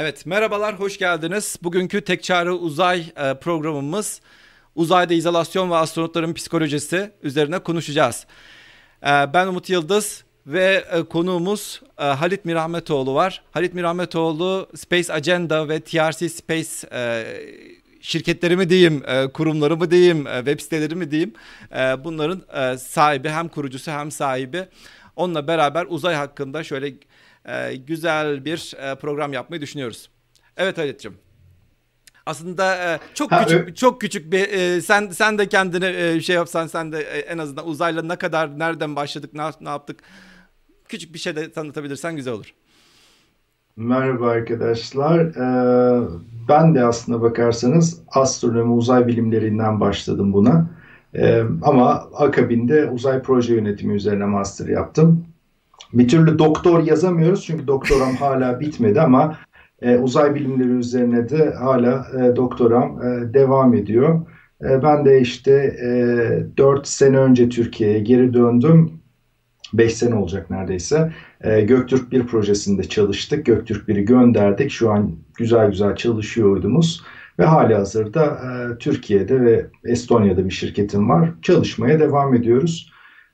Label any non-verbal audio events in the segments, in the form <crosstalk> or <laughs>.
Evet, merhabalar, hoş geldiniz. Bugünkü Tek Çare Uzay e, programımız uzayda izolasyon ve astronotların psikolojisi üzerine konuşacağız. E, ben Umut Yıldız ve e, konuğumuz Halit Mirahmetoğlu var. Halit Mirahmetoğlu Space Agenda ve TRC Space şirketleri mi diyeyim, kurumları mı diyeyim, web siteleri mi diyeyim. Bunların sahibi hem kurucusu hem sahibi. Onunla beraber uzay hakkında şöyle e, güzel bir e, program yapmayı düşünüyoruz. Evet Halit'ciğim. Aslında e, çok ha, küçük evet. çok küçük bir e, sen sen de kendine e, şey yapsan sen de e, en azından uzayla ne kadar nereden başladık ne, ne yaptık küçük bir şey de tanıtabilirsen güzel olur. Merhaba arkadaşlar. Ee, ben de aslında bakarsanız astronomi uzay bilimlerinden başladım buna. Ee, ama akabinde uzay proje yönetimi üzerine master yaptım. Bir türlü doktor yazamıyoruz çünkü doktoram hala bitmedi ama e, uzay bilimleri üzerine de hala e, doktoram e, devam ediyor. E, ben de işte e, 4 sene önce Türkiye'ye geri döndüm. 5 sene olacak neredeyse. E, Göktürk 1 projesinde çalıştık. Göktürk 1'i gönderdik. Şu an güzel güzel çalışıyor uydumuz. Ve hali hazırda e, Türkiye'de ve Estonya'da bir şirketim var. Çalışmaya devam ediyoruz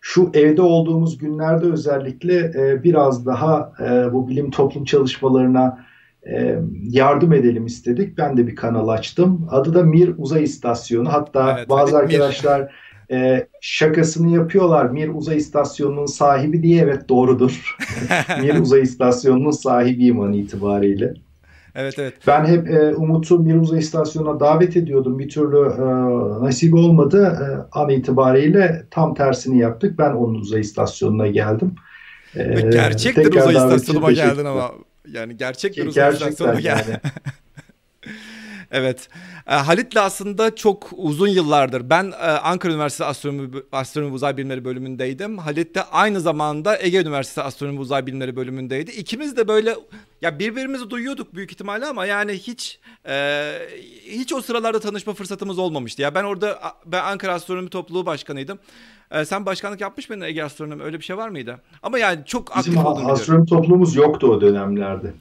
şu evde olduğumuz günlerde özellikle e, biraz daha e, bu bilim toplum çalışmalarına e, yardım edelim istedik. Ben de bir kanal açtım. Adı da Mir Uzay İstasyonu. Hatta evet, bazı arkadaşlar e, şakasını yapıyorlar. Mir Uzay İstasyonu'nun sahibi diye evet doğrudur. <laughs> Mir Uzay İstasyonu'nun sahibiyim an itibariyle. Evet evet. Ben hep e, Umut'u Miruza istasyonuna davet ediyordum. Bir türlü e, nasip olmadı. E, an itibariyle tam tersini yaptık. Ben onun uzay istasyonuna geldim. E, gerçekten uzay istasyonuma geldin ama. Yani gerçekten uzay istasyonuna geldin. Yani. <laughs> Evet. E, Halit'le aslında çok uzun yıllardır. Ben e, Ankara Üniversitesi Astronomi, Astronomi Uzay Bilimleri bölümündeydim. Halit de aynı zamanda Ege Üniversitesi Astronomi Uzay Bilimleri bölümündeydi. İkimiz de böyle ya birbirimizi duyuyorduk büyük ihtimalle ama yani hiç e, hiç o sıralarda tanışma fırsatımız olmamıştı. Ya ben orada ben Ankara Astronomi Topluluğu Başkanıydım. E, sen başkanlık yapmış mıydın Ege Astronomi? Öyle bir şey var mıydı? Ama yani çok Bizim aktif olduğunu astronomi topluluğumuz yoktu o dönemlerde.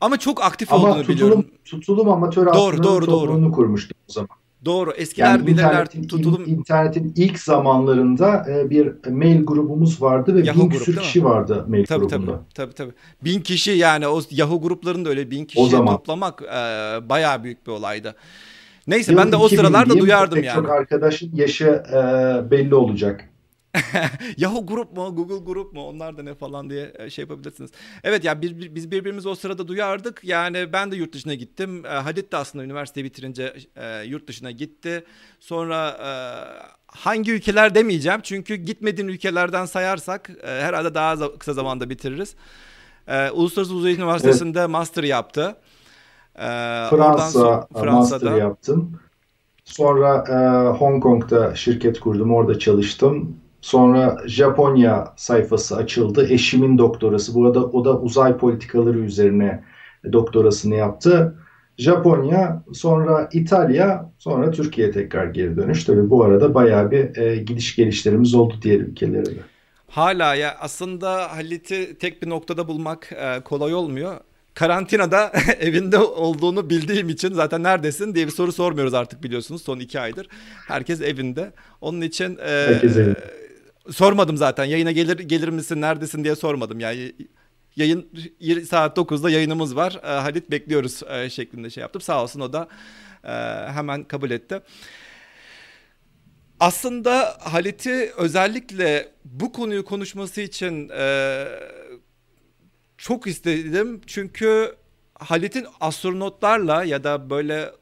Ama çok aktif ama olduğunu tutulum, biliyorum. Tutulum amatör doğru, doğru, doğru. kurmuştuk o zaman. Doğru. Eskiler yani bilirler tutulum. İnternetin ilk zamanlarında e, bir mail grubumuz vardı ve Yahoo bin küsür kişi vardı mail tabii, grubunda. Tabii, tabii tabii. Bin kişi yani o Yahoo gruplarında öyle bin kişi toplamak e, bayağı büyük bir olaydı. Neyse Yıl ben de o sıralarda duyardım yani. Çok arkadaşın yaşı e, belli olacak. <laughs> Yahoo grup mu, Google grup mu onlar da ne falan diye e, şey yapabilirsiniz. Evet ya biz, biz birbirimizi o sırada duyardık. Yani ben de yurt dışına gittim. E, Halit de aslında üniversiteyi bitirince e, yurt dışına gitti. Sonra e, hangi ülkeler demeyeceğim. Çünkü gitmediğin ülkelerden sayarsak e, herhalde daha kısa zamanda bitiririz. E, Uluslararası Uzay Üniversitesi'nde evet. master yaptı. E, Fransa, sonra, Fransa'da master yaptım. Sonra e, Hong Kong'da şirket kurdum, orada çalıştım. Sonra Japonya sayfası açıldı. Eşimin doktorası. Bu arada o da uzay politikaları üzerine doktorasını yaptı. Japonya, sonra İtalya, sonra Türkiye tekrar geri dönüş. Tabii bu arada bayağı bir e, gidiş gelişlerimiz oldu diğer ülkelere de. Hala ya aslında Halit'i tek bir noktada bulmak e, kolay olmuyor. Karantinada <laughs> evinde olduğunu bildiğim için zaten neredesin diye bir soru sormuyoruz artık biliyorsunuz son iki aydır. Herkes evinde. Onun için e, Herkes evinde sormadım zaten. Yayına gelir gelir misin, neredesin diye sormadım. Yani yayın saat 9'da yayınımız var. E, Halit bekliyoruz e, şeklinde şey yaptım. Sağ olsun o da e, hemen kabul etti. Aslında Halit'i özellikle bu konuyu konuşması için e, çok istedim. Çünkü Halit'in astronotlarla ya da böyle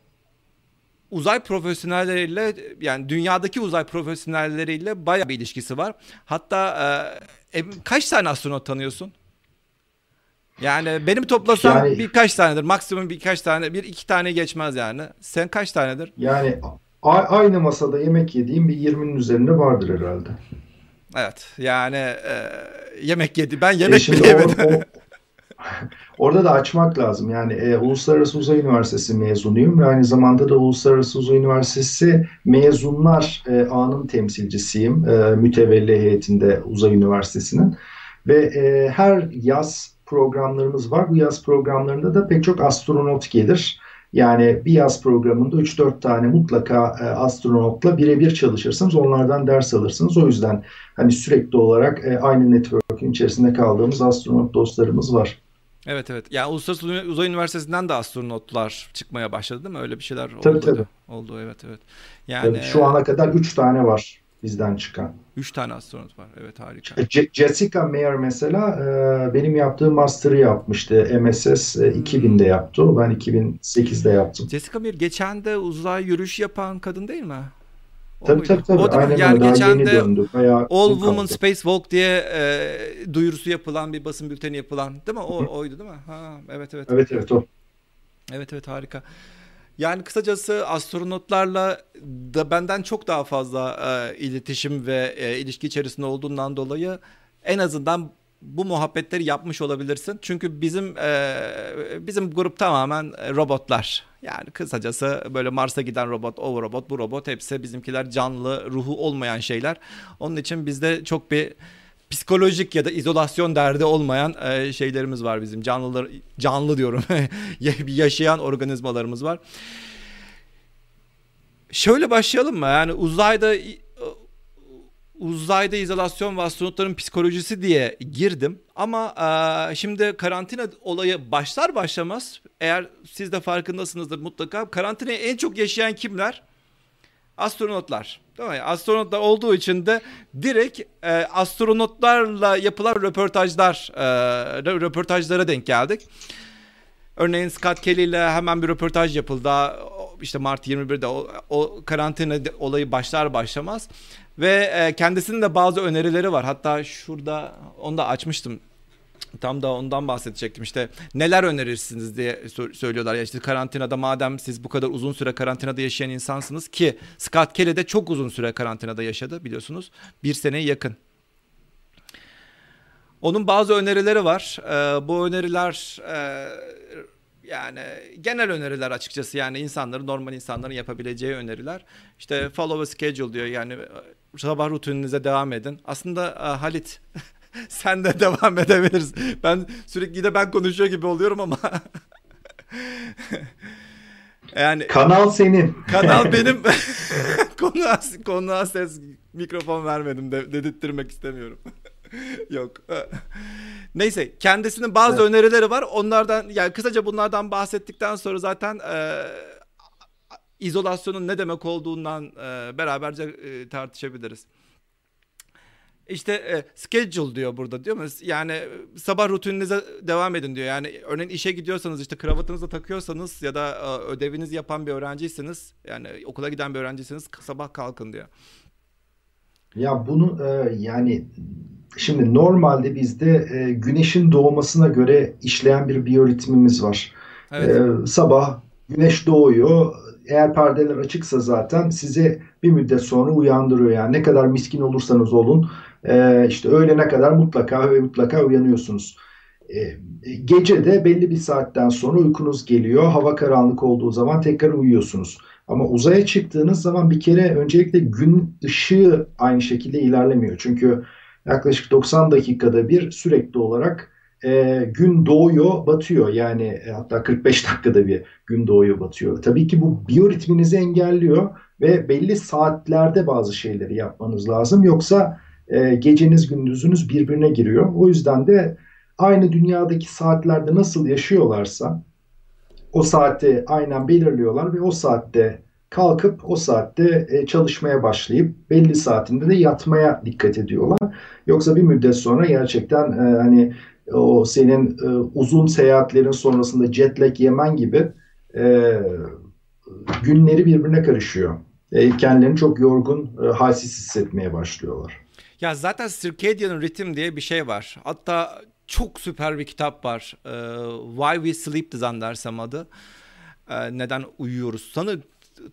uzay profesyonelleriyle yani dünyadaki uzay profesyonelleriyle bayağı bir ilişkisi var. Hatta e, kaç tane astronot tanıyorsun? Yani benim toplasam yani, birkaç tanedir. Maksimum birkaç tane, bir iki tane geçmez yani. Sen kaç tanedir? Yani aynı masada yemek yediğim bir 20'nin üzerinde vardır herhalde. Evet yani e, yemek yedi. Ben yemek e bile yemedim. <laughs> <laughs> Orada da açmak lazım. Yani e, Uluslararası Uzay Üniversitesi mezunuyum ve aynı zamanda da Uluslararası Uzay Üniversitesi mezunlar e, ağının temsilcisiyim. E, mütevelli heyetinde Uzay Üniversitesi'nin. Ve e, her yaz programlarımız var. Bu yaz programlarında da pek çok astronot gelir. Yani bir yaz programında 3-4 tane mutlaka e, astronotla birebir çalışırsınız. Onlardan ders alırsınız. O yüzden hani sürekli olarak e, aynı network'ün içerisinde kaldığımız astronot dostlarımız var. Evet evet. Yani Uluslararası Uzay Üniversitesi'nden de astronotlar çıkmaya başladı değil mi? Öyle bir şeyler oldu. Tabii tabii. Oldu evet evet. Yani tabii, şu ana kadar 3 tane var bizden çıkan. Üç tane astronot var. Evet harika. E, Jessica Mayer mesela e, benim yaptığım master'ı yapmıştı. MSS e, 2000'de hmm. yaptı. Ben 2008'de yaptım. Jessica Mayer geçen de uzay yürüyüş yapan kadın değil mi? Tabii, tabii tabii O Aynen yani öyle. geçen de All Women Space Walk diye e, duyurusu yapılan bir basın bülteni yapılan değil mi? O oydu değil mi? Ha evet evet. Evet evet o. Evet evet harika. Yani kısacası astronotlarla da benden çok daha fazla e, iletişim ve e, ilişki içerisinde olduğundan dolayı en azından bu muhabbetleri yapmış olabilirsin. Çünkü bizim e, bizim grup tamamen robotlar. Yani kısacası böyle Mars'a giden robot, o robot, bu robot hepsi bizimkiler canlı, ruhu olmayan şeyler. Onun için bizde çok bir psikolojik ya da izolasyon derdi olmayan e, şeylerimiz var bizim. Canlılar canlı diyorum. <laughs> yaşayan organizmalarımız var. Şöyle başlayalım mı? Yani uzayda uzayda izolasyon ve astronotların psikolojisi diye girdim. Ama e, şimdi karantina olayı başlar başlamaz eğer siz de farkındasınızdır mutlaka karantinayı en çok yaşayan kimler? Astronotlar. Değil mi? Astronotlar olduğu için de direkt e, astronotlarla yapılan röportajlar e, röportajlara denk geldik. Örneğin Scott Kelly ile hemen bir röportaj yapıldı. İşte Mart 21'de o, o karantina olayı başlar başlamaz. Ve e, kendisinin de bazı önerileri var. Hatta şurada onu da açmıştım. Tam da ondan bahsedecektim işte neler önerirsiniz diye söylüyorlar ya işte karantinada madem siz bu kadar uzun süre karantinada yaşayan insansınız ki Scott Kelly de çok uzun süre karantinada yaşadı biliyorsunuz bir seneye yakın. Onun bazı önerileri var. Ee, bu öneriler e, yani genel öneriler açıkçası yani insanların normal insanların yapabileceği öneriler. İşte follow a schedule diyor yani sabah rutininize devam edin. Aslında e, Halit <laughs> sen de devam edebiliriz. Ben sürekli de ben konuşuyor gibi oluyorum ama <laughs> yani kanal senin. Kanal <laughs> benim. konuğa, konuğa ses mikrofon vermedim de dedirttirmek istemiyorum. <laughs> Yok. <laughs> Neyse kendisinin bazı evet. önerileri var. Onlardan yani kısaca bunlardan bahsettikten sonra zaten e, izolasyonun ne demek olduğundan e, beraberce e, tartışabiliriz. İşte e, schedule diyor burada diyor mu? Yani e, sabah rutininize devam edin diyor. Yani örneğin işe gidiyorsanız işte kravatınızı takıyorsanız ya da e, ödevinizi yapan bir öğrenciyseniz yani okula giden bir öğrenciyseniz sabah kalkın diyor. Ya bunu e, yani şimdi normalde bizde e, güneşin doğmasına göre işleyen bir biyoritmimiz var. Evet. E, sabah güneş doğuyor. Eğer perdeler açıksa zaten size bir müddet sonra uyandırıyor. Yani ne kadar miskin olursanız olun e, işte öğlene kadar mutlaka ve mutlaka uyanıyorsunuz. E, gece de belli bir saatten sonra uykunuz geliyor. Hava karanlık olduğu zaman tekrar uyuyorsunuz. Ama uzaya çıktığınız zaman bir kere öncelikle gün ışığı aynı şekilde ilerlemiyor. Çünkü yaklaşık 90 dakikada bir sürekli olarak e, gün doğuyor, batıyor. Yani e, hatta 45 dakikada bir gün doğuyor, batıyor. Tabii ki bu biyoritminizi engelliyor ve belli saatlerde bazı şeyleri yapmanız lazım. Yoksa e, geceniz gündüzünüz birbirine giriyor. O yüzden de aynı dünyadaki saatlerde nasıl yaşıyorlarsa o saati aynen belirliyorlar ve o saatte kalkıp o saatte e, çalışmaya başlayıp belli saatinde de yatmaya dikkat ediyorlar. Yoksa bir müddet sonra gerçekten e, hani o senin e, uzun seyahatlerin sonrasında jet lag yemen gibi günleri birbirine karışıyor. Kendilerini çok yorgun, halsiz hissetmeye başlıyorlar. Ya zaten Circadian Rhythm diye bir şey var. Hatta çok süper bir kitap var. Ee, Why We Sleep zannedersem adı. Ee, neden uyuyoruz? Sanı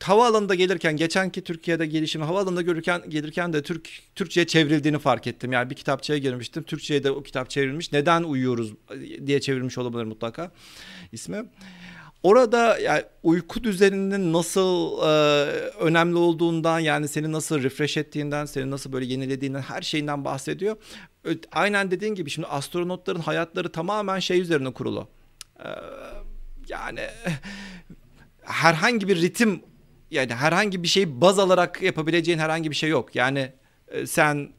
havaalanında gelirken geçenki Türkiye'de gelişimi havaalanında görürken gelirken de Türk Türkçe'ye çevrildiğini fark ettim. Yani bir kitapçıya girmiştim. Türkçe'ye de o kitap çevrilmiş. Neden uyuyoruz diye çevrilmiş olabilir mutlaka ismi. Orada yani uyku düzeninin nasıl e, önemli olduğundan yani seni nasıl refresh ettiğinden, seni nasıl böyle yenilediğinden her şeyinden bahsediyor. Aynen dediğin gibi şimdi astronotların hayatları tamamen şey üzerine kurulu. Ee, yani <laughs> herhangi bir ritim yani herhangi bir şeyi baz alarak yapabileceğin herhangi bir şey yok. Yani e, sen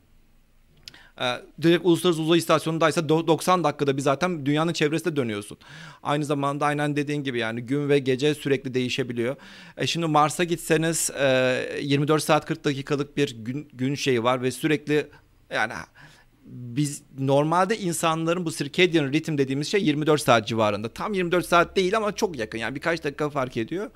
e, direkt Uluslararası Uzay İstasyonu'ndaysa 90 dakikada bir zaten dünyanın çevresinde dönüyorsun. Aynı zamanda aynen dediğin gibi yani gün ve gece sürekli değişebiliyor. E şimdi Mars'a gitseniz e, 24 saat 40 dakikalık bir gün, gün şeyi var ve sürekli yani biz normalde insanların bu circadian ritim dediğimiz şey 24 saat civarında. Tam 24 saat değil ama çok yakın yani birkaç dakika fark ediyor.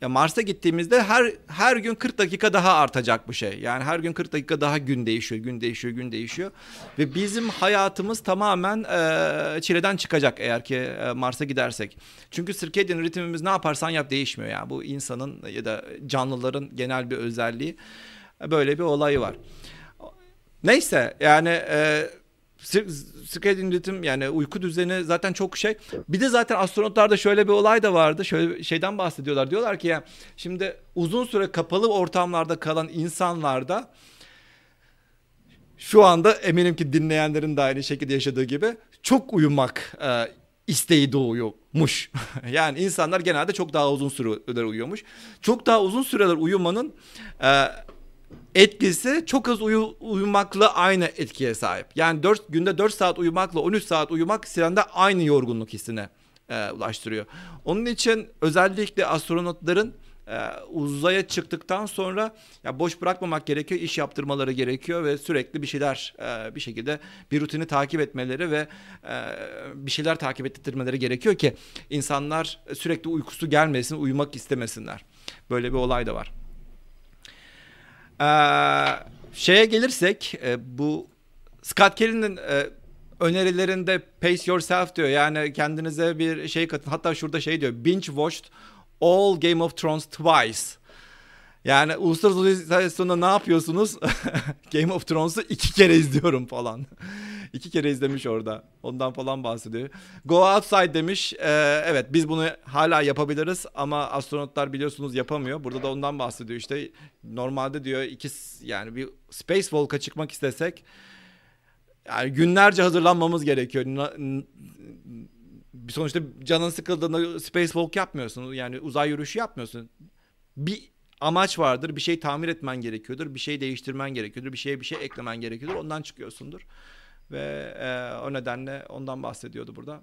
Ya Mars'a gittiğimizde her her gün 40 dakika daha artacak bu şey. Yani her gün 40 dakika daha gün değişiyor, gün değişiyor, gün değişiyor. Ve bizim hayatımız tamamen e, çileden çıkacak eğer ki e, Mars'a gidersek. Çünkü circadian ritmimiz ne yaparsan yap değişmiyor yani. Bu insanın ya da canlıların genel bir özelliği. Böyle bir olayı var. Neyse yani e, circadian ritim yani uyku düzeni zaten çok şey. Bir de zaten astronotlarda şöyle bir olay da vardı. Şöyle şeyden bahsediyorlar. Diyorlar ki ya şimdi uzun süre kapalı ortamlarda kalan insanlarda şu anda eminim ki dinleyenlerin de aynı şekilde yaşadığı gibi çok uyumak e, isteği doğuyormuş. <laughs> yani insanlar genelde çok daha uzun süreler uyuyormuş. Çok daha uzun süreler uyumanın e, etkisi çok az uyu, uyumakla aynı etkiye sahip. Yani 4 günde 4 saat uyumakla 13 saat uyumak sende aynı yorgunluk hissine e, ulaştırıyor. Onun için özellikle astronotların e, uzaya çıktıktan sonra ya boş bırakmamak gerekiyor, iş yaptırmaları gerekiyor ve sürekli bir şeyler e, bir şekilde bir rutini takip etmeleri ve e, bir şeyler takip ettirmeleri gerekiyor ki insanlar sürekli uykusu gelmesin, uyumak istemesinler. Böyle bir olay da var. Ee, şeye gelirsek e, bu Scott Kelly'nin e, önerilerinde pace yourself diyor. Yani kendinize bir şey katın. Hatta şurada şey diyor. Binge watched all Game of Thrones twice. Yani uluslararası sonunda ne yapıyorsunuz? <laughs> Game of Thrones'u iki kere izliyorum falan. İki kere izlemiş orada. Ondan falan bahsediyor. Go outside demiş. Ee, evet biz bunu hala yapabiliriz ama astronotlar biliyorsunuz yapamıyor. Burada da ondan bahsediyor işte. Normalde diyor iki yani bir space walk'a çıkmak istesek yani günlerce hazırlanmamız gerekiyor. Sonuçta canın sıkıldığında space walk yapmıyorsun. Yani uzay yürüyüşü yapmıyorsun. Bir amaç vardır. Bir şey tamir etmen gerekiyordur. Bir şey değiştirmen gerekiyordur. Bir şeye bir şey eklemen gerekiyordur. Ondan çıkıyorsundur. Ve e, o nedenle ondan bahsediyordu burada.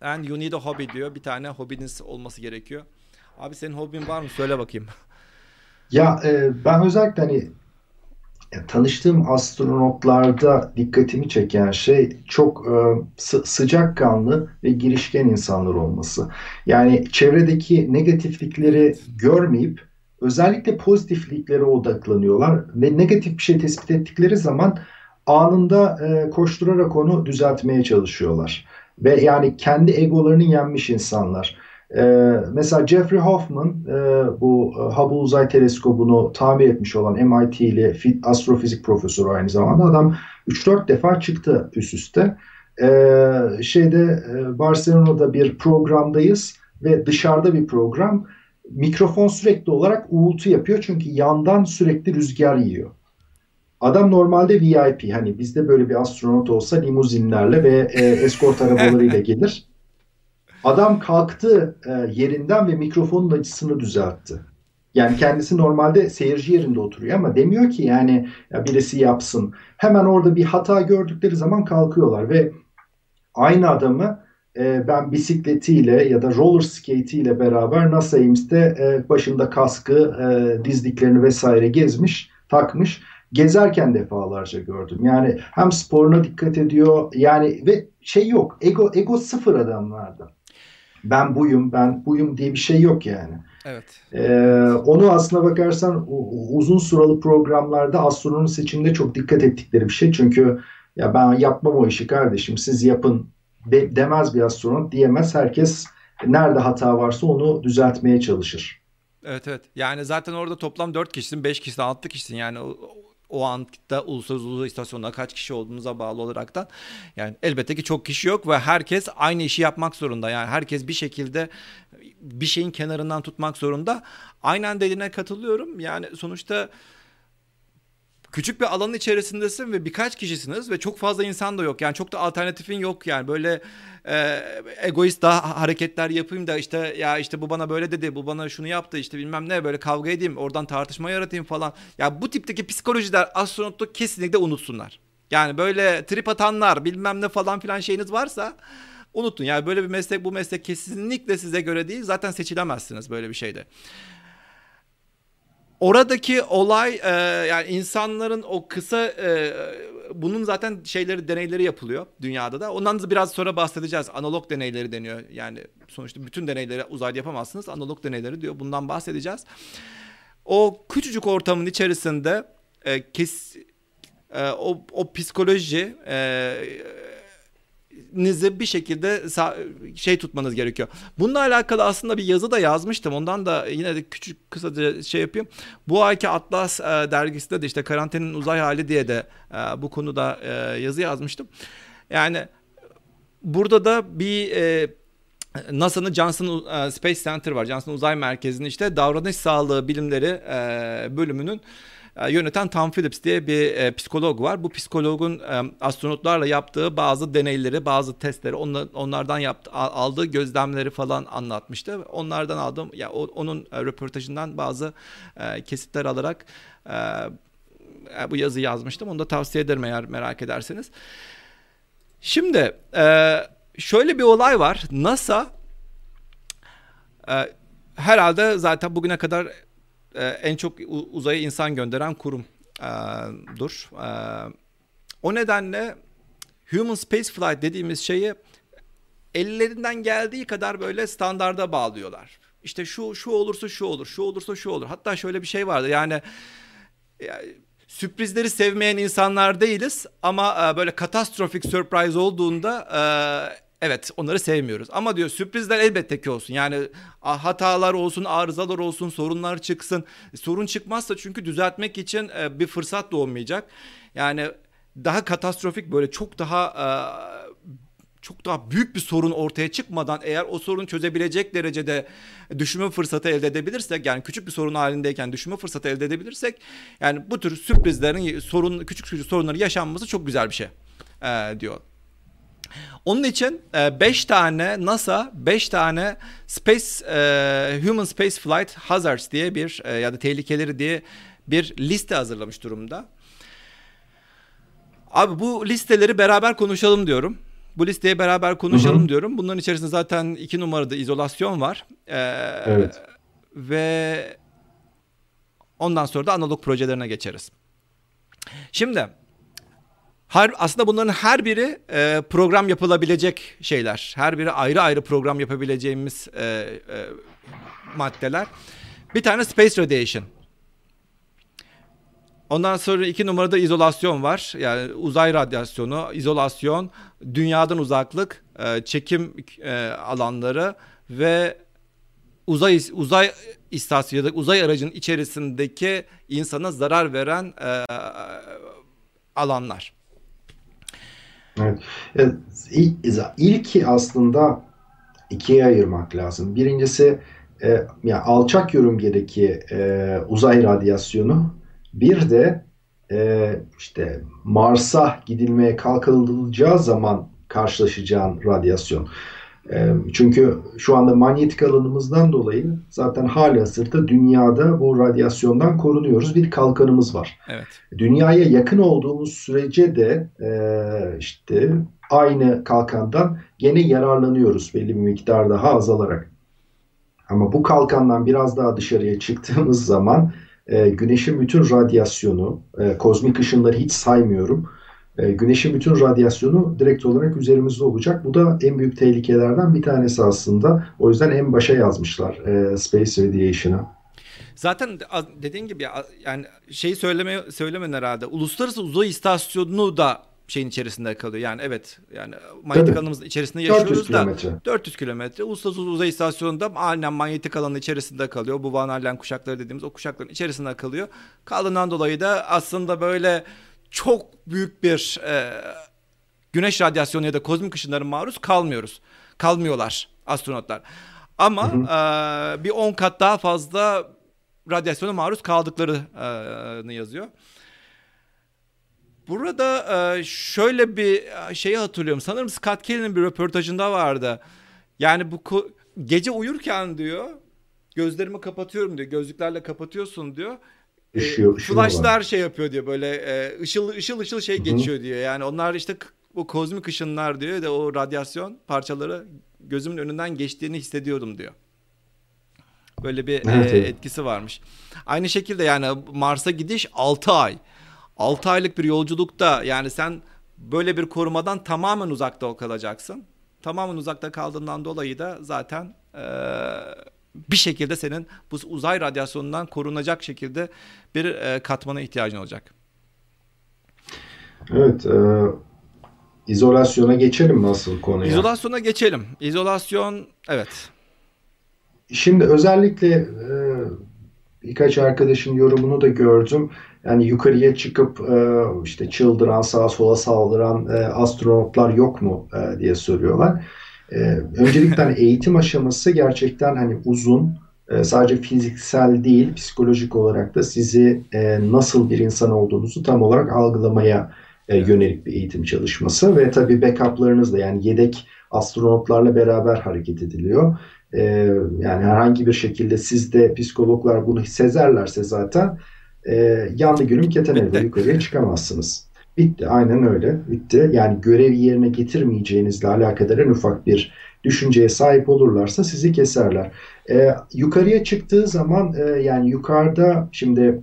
And you need a hobby diyor. Bir tane hobiniz olması gerekiyor. Abi senin hobin var mı? Söyle bakayım. Ya e, ben özellikle hani tanıştığım astronotlarda dikkatimi çeken şey çok e, sı- sıcakkanlı ve girişken insanlar olması. Yani çevredeki negatiflikleri görmeyip özellikle pozitifliklere odaklanıyorlar ve negatif bir şey tespit ettikleri zaman anında e, koşturarak onu düzeltmeye çalışıyorlar. Ve yani kendi egolarını yenmiş insanlar. E, mesela Jeffrey Hoffman e, bu e, Hubble Uzay Teleskobu'nu tamir etmiş olan MIT'li astrofizik profesörü aynı zamanda adam 3-4 defa çıktı üst üste. E, şeyde e, Barcelona'da bir programdayız ve dışarıda bir program. Mikrofon sürekli olarak uğultu yapıyor çünkü yandan sürekli rüzgar yiyor. Adam normalde VIP. Hani bizde böyle bir astronot olsa limuzinlerle ve e, eskort arabalarıyla <laughs> gelir. Adam kalktı e, yerinden ve mikrofonun açısını düzeltti. Yani kendisi normalde seyirci yerinde oturuyor ama demiyor ki yani ya birisi yapsın. Hemen orada bir hata gördükleri zaman kalkıyorlar ve aynı adamı e, ben bisikletiyle ya da roller skate ile beraber NASA Ames'te e, başında kaskı, e, dizliklerini vesaire gezmiş, takmış gezerken defalarca gördüm. Yani hem sporuna dikkat ediyor yani ve şey yok ego ego sıfır adamlarda. Ben buyum ben buyum diye bir şey yok yani. Evet. Ee, onu aslına bakarsan uzun suralı programlarda astronot seçiminde çok dikkat ettikleri bir şey. Çünkü ya ben yapmam o işi kardeşim siz yapın de, demez bir astronot diyemez. Herkes nerede hata varsa onu düzeltmeye çalışır. Evet evet. Yani zaten orada toplam 4 kişisin, 5 kişisin, 6 kişisin. Yani o anda uluslararası uzay istasyonunda kaç kişi olduğunuza bağlı olaraktan yani elbette ki çok kişi yok ve herkes aynı işi yapmak zorunda. Yani herkes bir şekilde bir şeyin kenarından tutmak zorunda. Aynen dediğine katılıyorum. Yani sonuçta küçük bir alanın içerisindesin ve birkaç kişisiniz ve çok fazla insan da yok. Yani çok da alternatifin yok yani böyle e, egoist daha hareketler yapayım da işte ya işte bu bana böyle dedi, bu bana şunu yaptı işte bilmem ne böyle kavga edeyim, oradan tartışma yaratayım falan. Ya bu tipteki psikolojiler astronotu kesinlikle unutsunlar. Yani böyle trip atanlar bilmem ne falan filan şeyiniz varsa unutun. Yani böyle bir meslek bu meslek kesinlikle size göre değil. Zaten seçilemezsiniz böyle bir şeyde. Oradaki olay e, yani insanların o kısa e, bunun zaten şeyleri deneyleri yapılıyor dünyada da. Ondan da biraz sonra bahsedeceğiz. Analog deneyleri deniyor. Yani sonuçta bütün deneyleri uzayda yapamazsınız. Analog deneyleri diyor. Bundan bahsedeceğiz. O küçücük ortamın içerisinde e, kes e, o, o psikoloji e, nizi bir şekilde şey tutmanız gerekiyor. Bununla alakalı aslında bir yazı da yazmıştım. Ondan da yine de küçük kısaca şey yapayım. Bu ayki Atlas e, dergisinde de işte karantinanın uzay hali diye de e, bu konuda e, yazı yazmıştım. Yani burada da bir e, NASA'nın Johnson e, Space Center var. Johnson Uzay Merkezi'nin işte davranış sağlığı bilimleri e, bölümünün e, yöneten Tom Phillips diye bir e, psikolog var. Bu psikologun e, astronotlarla yaptığı bazı deneyleri, bazı testleri, onlar, onlardan yaptı, aldığı gözlemleri falan anlatmıştı. Onlardan aldım, ya o, onun e, röportajından bazı e, kesitler alarak e, e, bu yazı yazmıştım. Onu da tavsiye ederim eğer merak ederseniz. Şimdi e, şöyle bir olay var. NASA e, herhalde zaten bugüne kadar e, en çok uzaya insan gönderen kurumdur. E, o nedenle Human Space Flight dediğimiz şeyi ellerinden geldiği kadar böyle standarda bağlıyorlar. İşte şu şu olursa şu olur, şu olursa şu olur. Hatta şöyle bir şey vardı. Yani, yani sürprizleri sevmeyen insanlar değiliz ama e, böyle katastrofik surprise olduğunda e, Evet onları sevmiyoruz ama diyor sürprizler elbette ki olsun. Yani hatalar olsun, arızalar olsun, sorunlar çıksın. Sorun çıkmazsa çünkü düzeltmek için e, bir fırsat doğmayacak. Yani daha katastrofik böyle çok daha e, çok daha büyük bir sorun ortaya çıkmadan eğer o sorunu çözebilecek derecede düşünme fırsatı elde edebilirsek yani küçük bir sorun halindeyken düşünme fırsatı elde edebilirsek yani bu tür sürprizlerin sorun küçük küçük sorunları yaşanması çok güzel bir şey e, diyor. Onun için 5 e, tane NASA 5 tane Space e, Human Space Flight Hazards diye bir e, ya da tehlikeleri diye bir liste hazırlamış durumda. Abi bu listeleri beraber konuşalım diyorum. Bu listeye beraber konuşalım hı hı. diyorum. Bunların içerisinde zaten iki numarada izolasyon var. Ee, evet. Ve ondan sonra da analog projelerine geçeriz. Şimdi her, aslında bunların her biri e, program yapılabilecek şeyler. Her biri ayrı ayrı program yapabileceğimiz e, e, maddeler. Bir tane space radiation. Ondan sonra iki numarada izolasyon var. Yani uzay radyasyonu, izolasyon, dünyadan uzaklık, e, çekim e, alanları ve uzay uzay istasyonu ya da uzay aracının içerisindeki insana zarar veren e, alanlar. Evet. İlki aslında ikiye ayırmak lazım. Birincisi e, yani alçak yörüngedeki e, uzay radyasyonu bir de e, işte Mars'a gidilmeye kalkılacağı zaman karşılaşacağın radyasyon. Çünkü şu anda manyetik alanımızdan dolayı zaten hali hazırda dünyada bu radyasyondan korunuyoruz. Bir kalkanımız var. Evet. Dünyaya yakın olduğumuz sürece de işte aynı kalkandan gene yararlanıyoruz belli bir miktar daha azalarak. Ama bu kalkandan biraz daha dışarıya çıktığımız zaman güneşin bütün radyasyonu, kozmik ışınları hiç saymıyorum e, güneşin bütün radyasyonu direkt olarak üzerimizde olacak. Bu da en büyük tehlikelerden bir tanesi aslında. O yüzden en başa yazmışlar e, Space Radiation'ı. Zaten dediğin gibi yani şeyi söyleme söylemen herhalde. Uluslararası Uzay İstasyonu da şeyin içerisinde kalıyor. Yani evet yani manyetik alanımızın içerisinde yaşıyoruz 400 da kilometre. 400 kilometre. Uluslararası Uzay İstasyonu'nda aynen manyetik alanın içerisinde kalıyor. Bu Van Allen kuşakları dediğimiz o kuşakların içerisinde kalıyor. Kaldığından dolayı da aslında böyle çok büyük bir e, güneş radyasyonu ya da kozmik ışınlara maruz kalmıyoruz. Kalmıyorlar astronotlar. Ama hı hı. E, bir 10 kat daha fazla radyasyona maruz kaldıklarını yazıyor. burada e, şöyle bir şeyi hatırlıyorum. Sanırım Scott Kelly'nin bir röportajında vardı. Yani bu gece uyurken diyor gözlerimi kapatıyorum diyor. Gözlüklerle kapatıyorsun diyor. Işıyor, flashlar şey yapıyor diyor böyle e, ışıl ışıl ışıl şey Hı-hı. geçiyor diyor. Yani onlar işte bu kozmik ışınlar diyor da o radyasyon parçaları gözümün önünden geçtiğini hissediyordum diyor. Böyle bir evet, e, etkisi varmış. Aynı şekilde yani Mars'a gidiş 6 ay. 6 aylık bir yolculukta yani sen böyle bir korumadan tamamen uzakta kalacaksın. Tamamen uzakta kaldığından dolayı da zaten e, bir şekilde senin bu uzay radyasyonundan korunacak şekilde bir e, katmana ihtiyacın olacak. Evet, e, izolasyona geçelim mi asıl konuya? İzolasyona geçelim. İzolasyon, evet. Şimdi özellikle e, birkaç arkadaşın yorumunu da gördüm. Yani yukarıya çıkıp e, işte çıldıran, sağa sola saldıran e, astronotlar yok mu e, diye soruyorlar. E, öncelikle hani eğitim aşaması gerçekten hani uzun. E, sadece fiziksel değil, psikolojik olarak da sizi e, nasıl bir insan olduğunuzu tam olarak algılamaya e, yönelik bir eğitim çalışması ve tabii backup'larınız da yani yedek astronotlarla beraber hareket ediliyor. E, yani herhangi bir şekilde sizde psikologlar bunu sezerlerse zaten e, yandı gülüm keten elde yukarıya çıkamazsınız. Bitti aynen öyle bitti. Yani görev yerine getirmeyeceğinizle alakadar en ufak bir düşünceye sahip olurlarsa sizi keserler. E, yukarıya çıktığı zaman e, yani yukarıda şimdi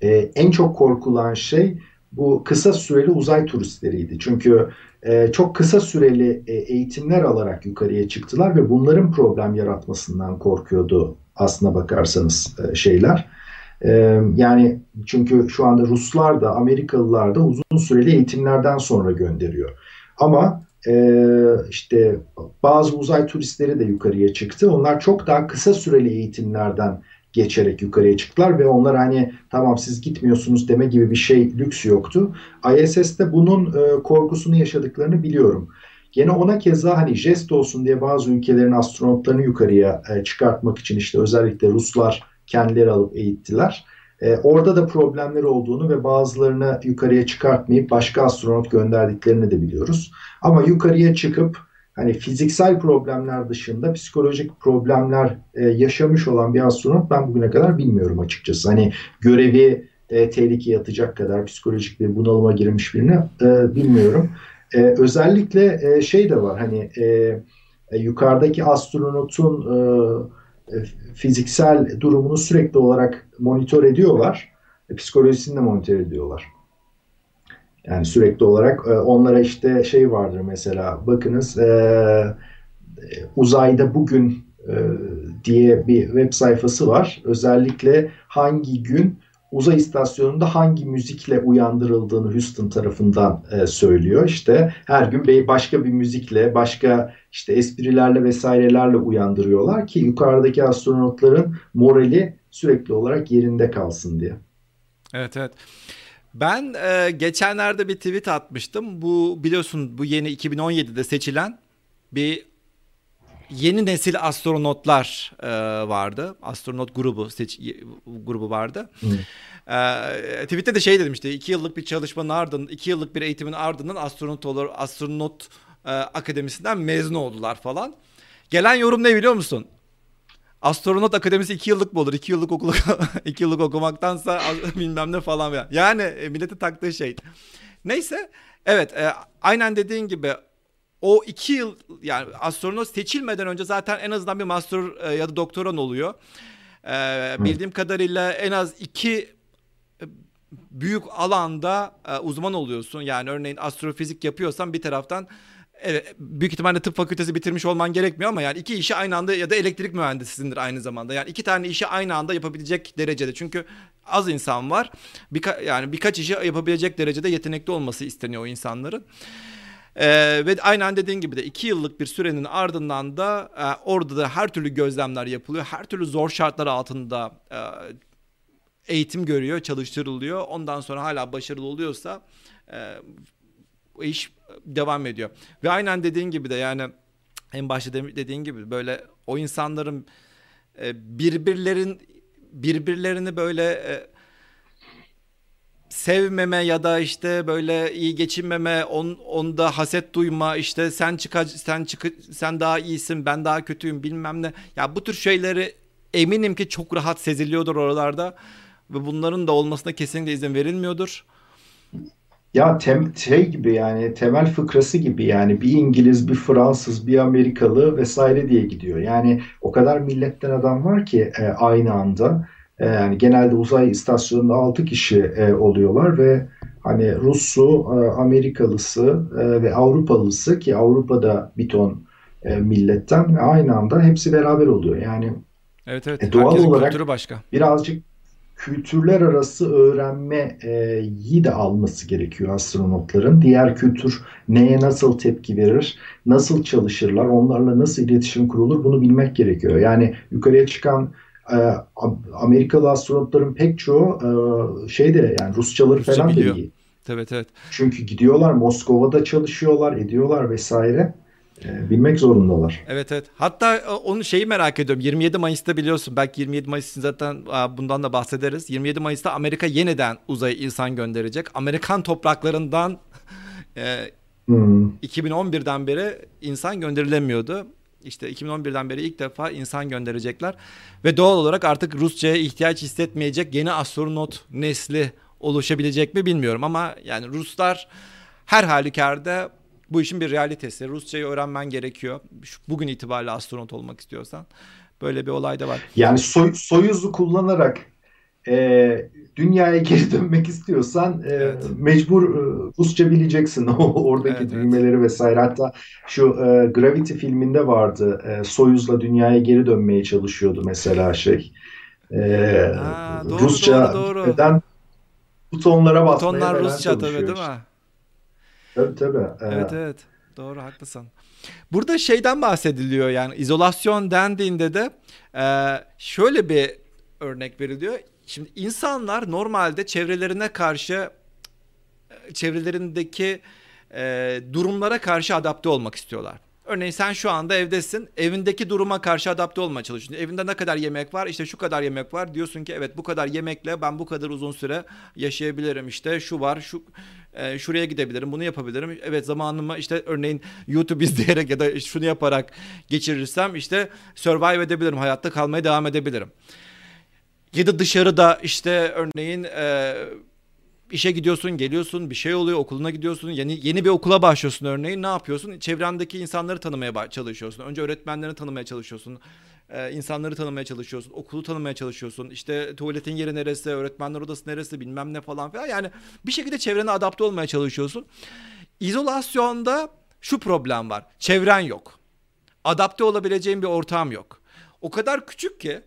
e, en çok korkulan şey bu kısa süreli uzay turistleriydi. Çünkü e, çok kısa süreli e, eğitimler alarak yukarıya çıktılar ve bunların problem yaratmasından korkuyordu aslına bakarsanız e, şeyler. E, yani çünkü şu anda Ruslar da Amerikalılar da uzun süreli eğitimlerden sonra gönderiyor. Ama e, işte bazı uzay turistleri de yukarıya çıktı. Onlar çok daha kısa süreli eğitimlerden geçerek yukarıya çıktılar ve onlar hani tamam siz gitmiyorsunuz deme gibi bir şey lüks yoktu. ISS'te bunun e, korkusunu yaşadıklarını biliyorum. Gene ona keza hani jest olsun diye bazı ülkelerin astronotlarını yukarıya e, çıkartmak için işte özellikle Ruslar kendileri alıp eğittiler. E, orada da problemler olduğunu ve bazılarını yukarıya çıkartmayıp başka astronot gönderdiklerini de biliyoruz. Ama yukarıya çıkıp hani fiziksel problemler dışında psikolojik problemler e, yaşamış olan bir astronot ben bugüne kadar bilmiyorum açıkçası. Hani görevi e, tehlikeye atacak kadar psikolojik bir bunalıma girmiş birini e, bilmiyorum. E, özellikle e, şey de var hani e, e, yukarıdaki astronotun e, fiziksel durumunu sürekli olarak monitör ediyorlar. E, psikolojisini de monitör ediyorlar. Yani sürekli olarak e, onlara işte şey vardır mesela bakınız e, uzayda bugün e, diye bir web sayfası var. Özellikle hangi gün uzay istasyonunda hangi müzikle uyandırıldığını Houston tarafından e, söylüyor. İşte her gün başka bir müzikle, başka işte esprilerle vesairelerle uyandırıyorlar ki yukarıdaki astronotların morali sürekli olarak yerinde kalsın diye. Evet evet. Ben e, geçenlerde bir tweet atmıştım. Bu biliyorsun bu yeni 2017'de seçilen bir yeni nesil astronotlar e, vardı. Astronot grubu seç, grubu vardı. E, tweette de şey dedim işte iki yıllık bir çalışmanın ardından, iki yıllık bir eğitimin ardından astronot olur, astronot e, akademisinden mezun oldular falan. Gelen yorum ne biliyor musun? astronot akademisi iki yıllık mı olur? İki yıllık okul <laughs> iki yıllık okumaktansa <laughs> bilmem ne falan. Yani e, millete taktığı şey. Neyse evet e, aynen dediğin gibi o iki yıl yani astronot seçilmeden önce zaten en azından bir master e, ya da doktoran oluyor. E, bildiğim kadarıyla en az iki e, büyük alanda e, uzman oluyorsun. Yani örneğin astrofizik yapıyorsan bir taraftan Evet, büyük ihtimalle tıp fakültesi bitirmiş olman gerekmiyor ama yani iki işi aynı anda ya da elektrik mühendisisindir aynı zamanda. Yani iki tane işi aynı anda yapabilecek derecede. Çünkü az insan var. Birka yani birkaç işi yapabilecek derecede yetenekli olması isteniyor o insanların. Ee, ve aynen dediğin gibi de iki yıllık bir sürenin ardından da e, orada da her türlü gözlemler yapılıyor. Her türlü zor şartlar altında e, eğitim görüyor, çalıştırılıyor. Ondan sonra hala başarılı oluyorsa e, iş devam ediyor. Ve aynen dediğin gibi de yani en başta dediğin gibi böyle o insanların e, birbirlerin birbirlerini böyle e, sevmeme ya da işte böyle iyi geçinmeme, on, onda haset duyma, işte sen çıka sen çık sen daha iyisin, ben daha kötüyüm bilmem ne. Ya bu tür şeyleri eminim ki çok rahat seziliyordur oralarda ve bunların da olmasına kesinlikle izin verilmiyordur. Ya tem, şey gibi yani temel fıkrası gibi yani bir İngiliz, bir Fransız, bir Amerikalı vesaire diye gidiyor. Yani o kadar milletten adam var ki e, aynı anda. E, yani genelde uzay istasyonunda 6 kişi e, oluyorlar ve hani Rus'u, e, Amerikalısı e, ve Avrupalısı ki Avrupa'da bir ton e, milletten aynı anda hepsi beraber oluyor. Yani Evet evet. E, doğal Herkesin olarak başka. birazcık kültürler arası öğrenmeyi de alması gerekiyor astronotların. Diğer kültür neye nasıl tepki verir, nasıl çalışırlar, onlarla nasıl iletişim kurulur bunu bilmek gerekiyor. Yani yukarıya çıkan e, Amerikalı astronotların pek çoğu e, şeyde yani Rusçaları Rusça falan biliyor. da iyi. Evet evet. Çünkü gidiyorlar Moskova'da çalışıyorlar, ediyorlar vesaire. E, bilmek zorundalar. Evet evet. Hatta e, onu şeyi merak ediyorum. 27 Mayıs'ta biliyorsun. Belki 27 Mayıs'ın zaten bundan da bahsederiz. 27 Mayıs'ta Amerika yeniden uzaya insan gönderecek. Amerikan topraklarından <laughs> e, hmm. 2011'den beri insan gönderilemiyordu. İşte 2011'den beri ilk defa insan gönderecekler. Ve doğal olarak artık Rusça'ya ihtiyaç hissetmeyecek yeni astronot nesli oluşabilecek mi bilmiyorum. Ama yani Ruslar her halükarda bu işin bir realitesi. Rusçayı öğrenmen gerekiyor. Bugün itibariyle astronot olmak istiyorsan. Böyle bir olay da var. Yani soy, Soyuz'u kullanarak e, dünyaya geri dönmek istiyorsan e, evet. mecbur e, Rusça bileceksin <laughs> oradaki evet, düğmeleri evet. vesaire. Hatta şu e, Gravity filminde vardı. E, Soyuz'la dünyaya geri dönmeye çalışıyordu mesela şey. E, doğru, Rusça doğru, doğru. neden butonlara basmaya Butonlar Rusça tabii değil mi? Tabii tabii. Ee... Evet evet. Doğru haklısın. Burada şeyden bahsediliyor yani izolasyon dendiğinde de e, şöyle bir örnek veriliyor. Şimdi insanlar normalde çevrelerine karşı çevrelerindeki e, durumlara karşı adapte olmak istiyorlar. Örneğin sen şu anda evdesin. Evindeki duruma karşı adapte olmaya çalışıyorsun. Evinde ne kadar yemek var? İşte şu kadar yemek var. Diyorsun ki evet bu kadar yemekle ben bu kadar uzun süre yaşayabilirim. İşte şu var, şu e, şuraya gidebilirim, bunu yapabilirim. Evet zamanımı işte örneğin YouTube <laughs> izleyerek ya da şunu yaparak geçirirsem işte survive edebilirim, hayatta kalmaya devam edebilirim. Ya da dışarıda işte örneğin e, işe gidiyorsun, geliyorsun, bir şey oluyor, okuluna gidiyorsun, yeni yeni bir okula başlıyorsun örneğin. Ne yapıyorsun? Çevrendeki insanları tanımaya çalışıyorsun. Önce öğretmenlerini tanımaya çalışıyorsun. Ee, insanları tanımaya çalışıyorsun, okulu tanımaya çalışıyorsun. İşte tuvaletin yeri neresi, öğretmenler odası neresi, bilmem ne falan filan. Yani bir şekilde çevrene adapte olmaya çalışıyorsun. İzolasyonda şu problem var. Çevren yok. Adapte olabileceğin bir ortam yok. O kadar küçük ki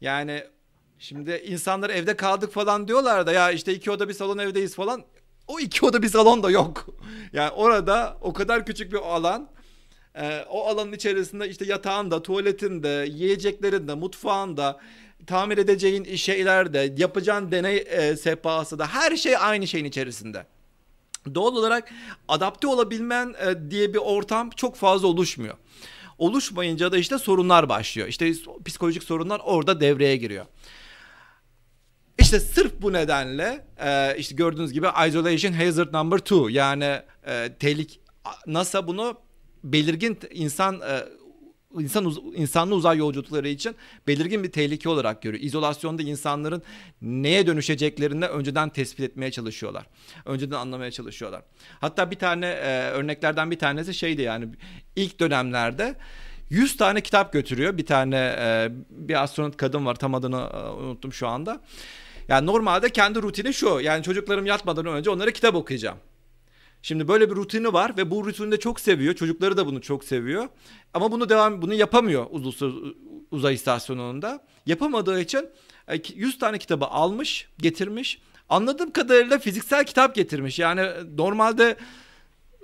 yani Şimdi insanlar evde kaldık falan diyorlar da ya işte iki oda bir salon evdeyiz falan. O iki oda bir salon da yok. <laughs> Yani orada o kadar küçük bir alan. E, o alanın içerisinde işte yatağında, tuvaletinde, yiyeceklerinde, mutfağında, tamir edeceğin şeylerde, yapacağın deney e, sehpası da her şey aynı şeyin içerisinde. Doğal olarak adapte olabilmen e, diye bir ortam çok fazla oluşmuyor. Oluşmayınca da işte sorunlar başlıyor. İşte psikolojik sorunlar orada devreye giriyor. İşte sırf bu nedenle e, işte gördüğünüz gibi isolation hazard number two yani e, tehlike NASA bunu belirgin insan e, insan uz, insanlı uzay yolculukları için belirgin bir tehlike olarak görüyor. İzolasyonda insanların neye dönüşeceklerini önceden tespit etmeye çalışıyorlar. Önceden anlamaya çalışıyorlar. Hatta bir tane e, örneklerden bir tanesi şeydi yani ilk dönemlerde 100 tane kitap götürüyor. Bir tane e, bir astronot kadın var tam adını e, unuttum şu anda. Yani normalde kendi rutini şu. Yani çocuklarım yatmadan önce onlara kitap okuyacağım. Şimdi böyle bir rutini var ve bu rutini de çok seviyor. Çocukları da bunu çok seviyor. Ama bunu devam bunu yapamıyor uluslararası uzay istasyonunda. Yapamadığı için 100 e, tane kitabı almış, getirmiş. Anladığım kadarıyla fiziksel kitap getirmiş. Yani normalde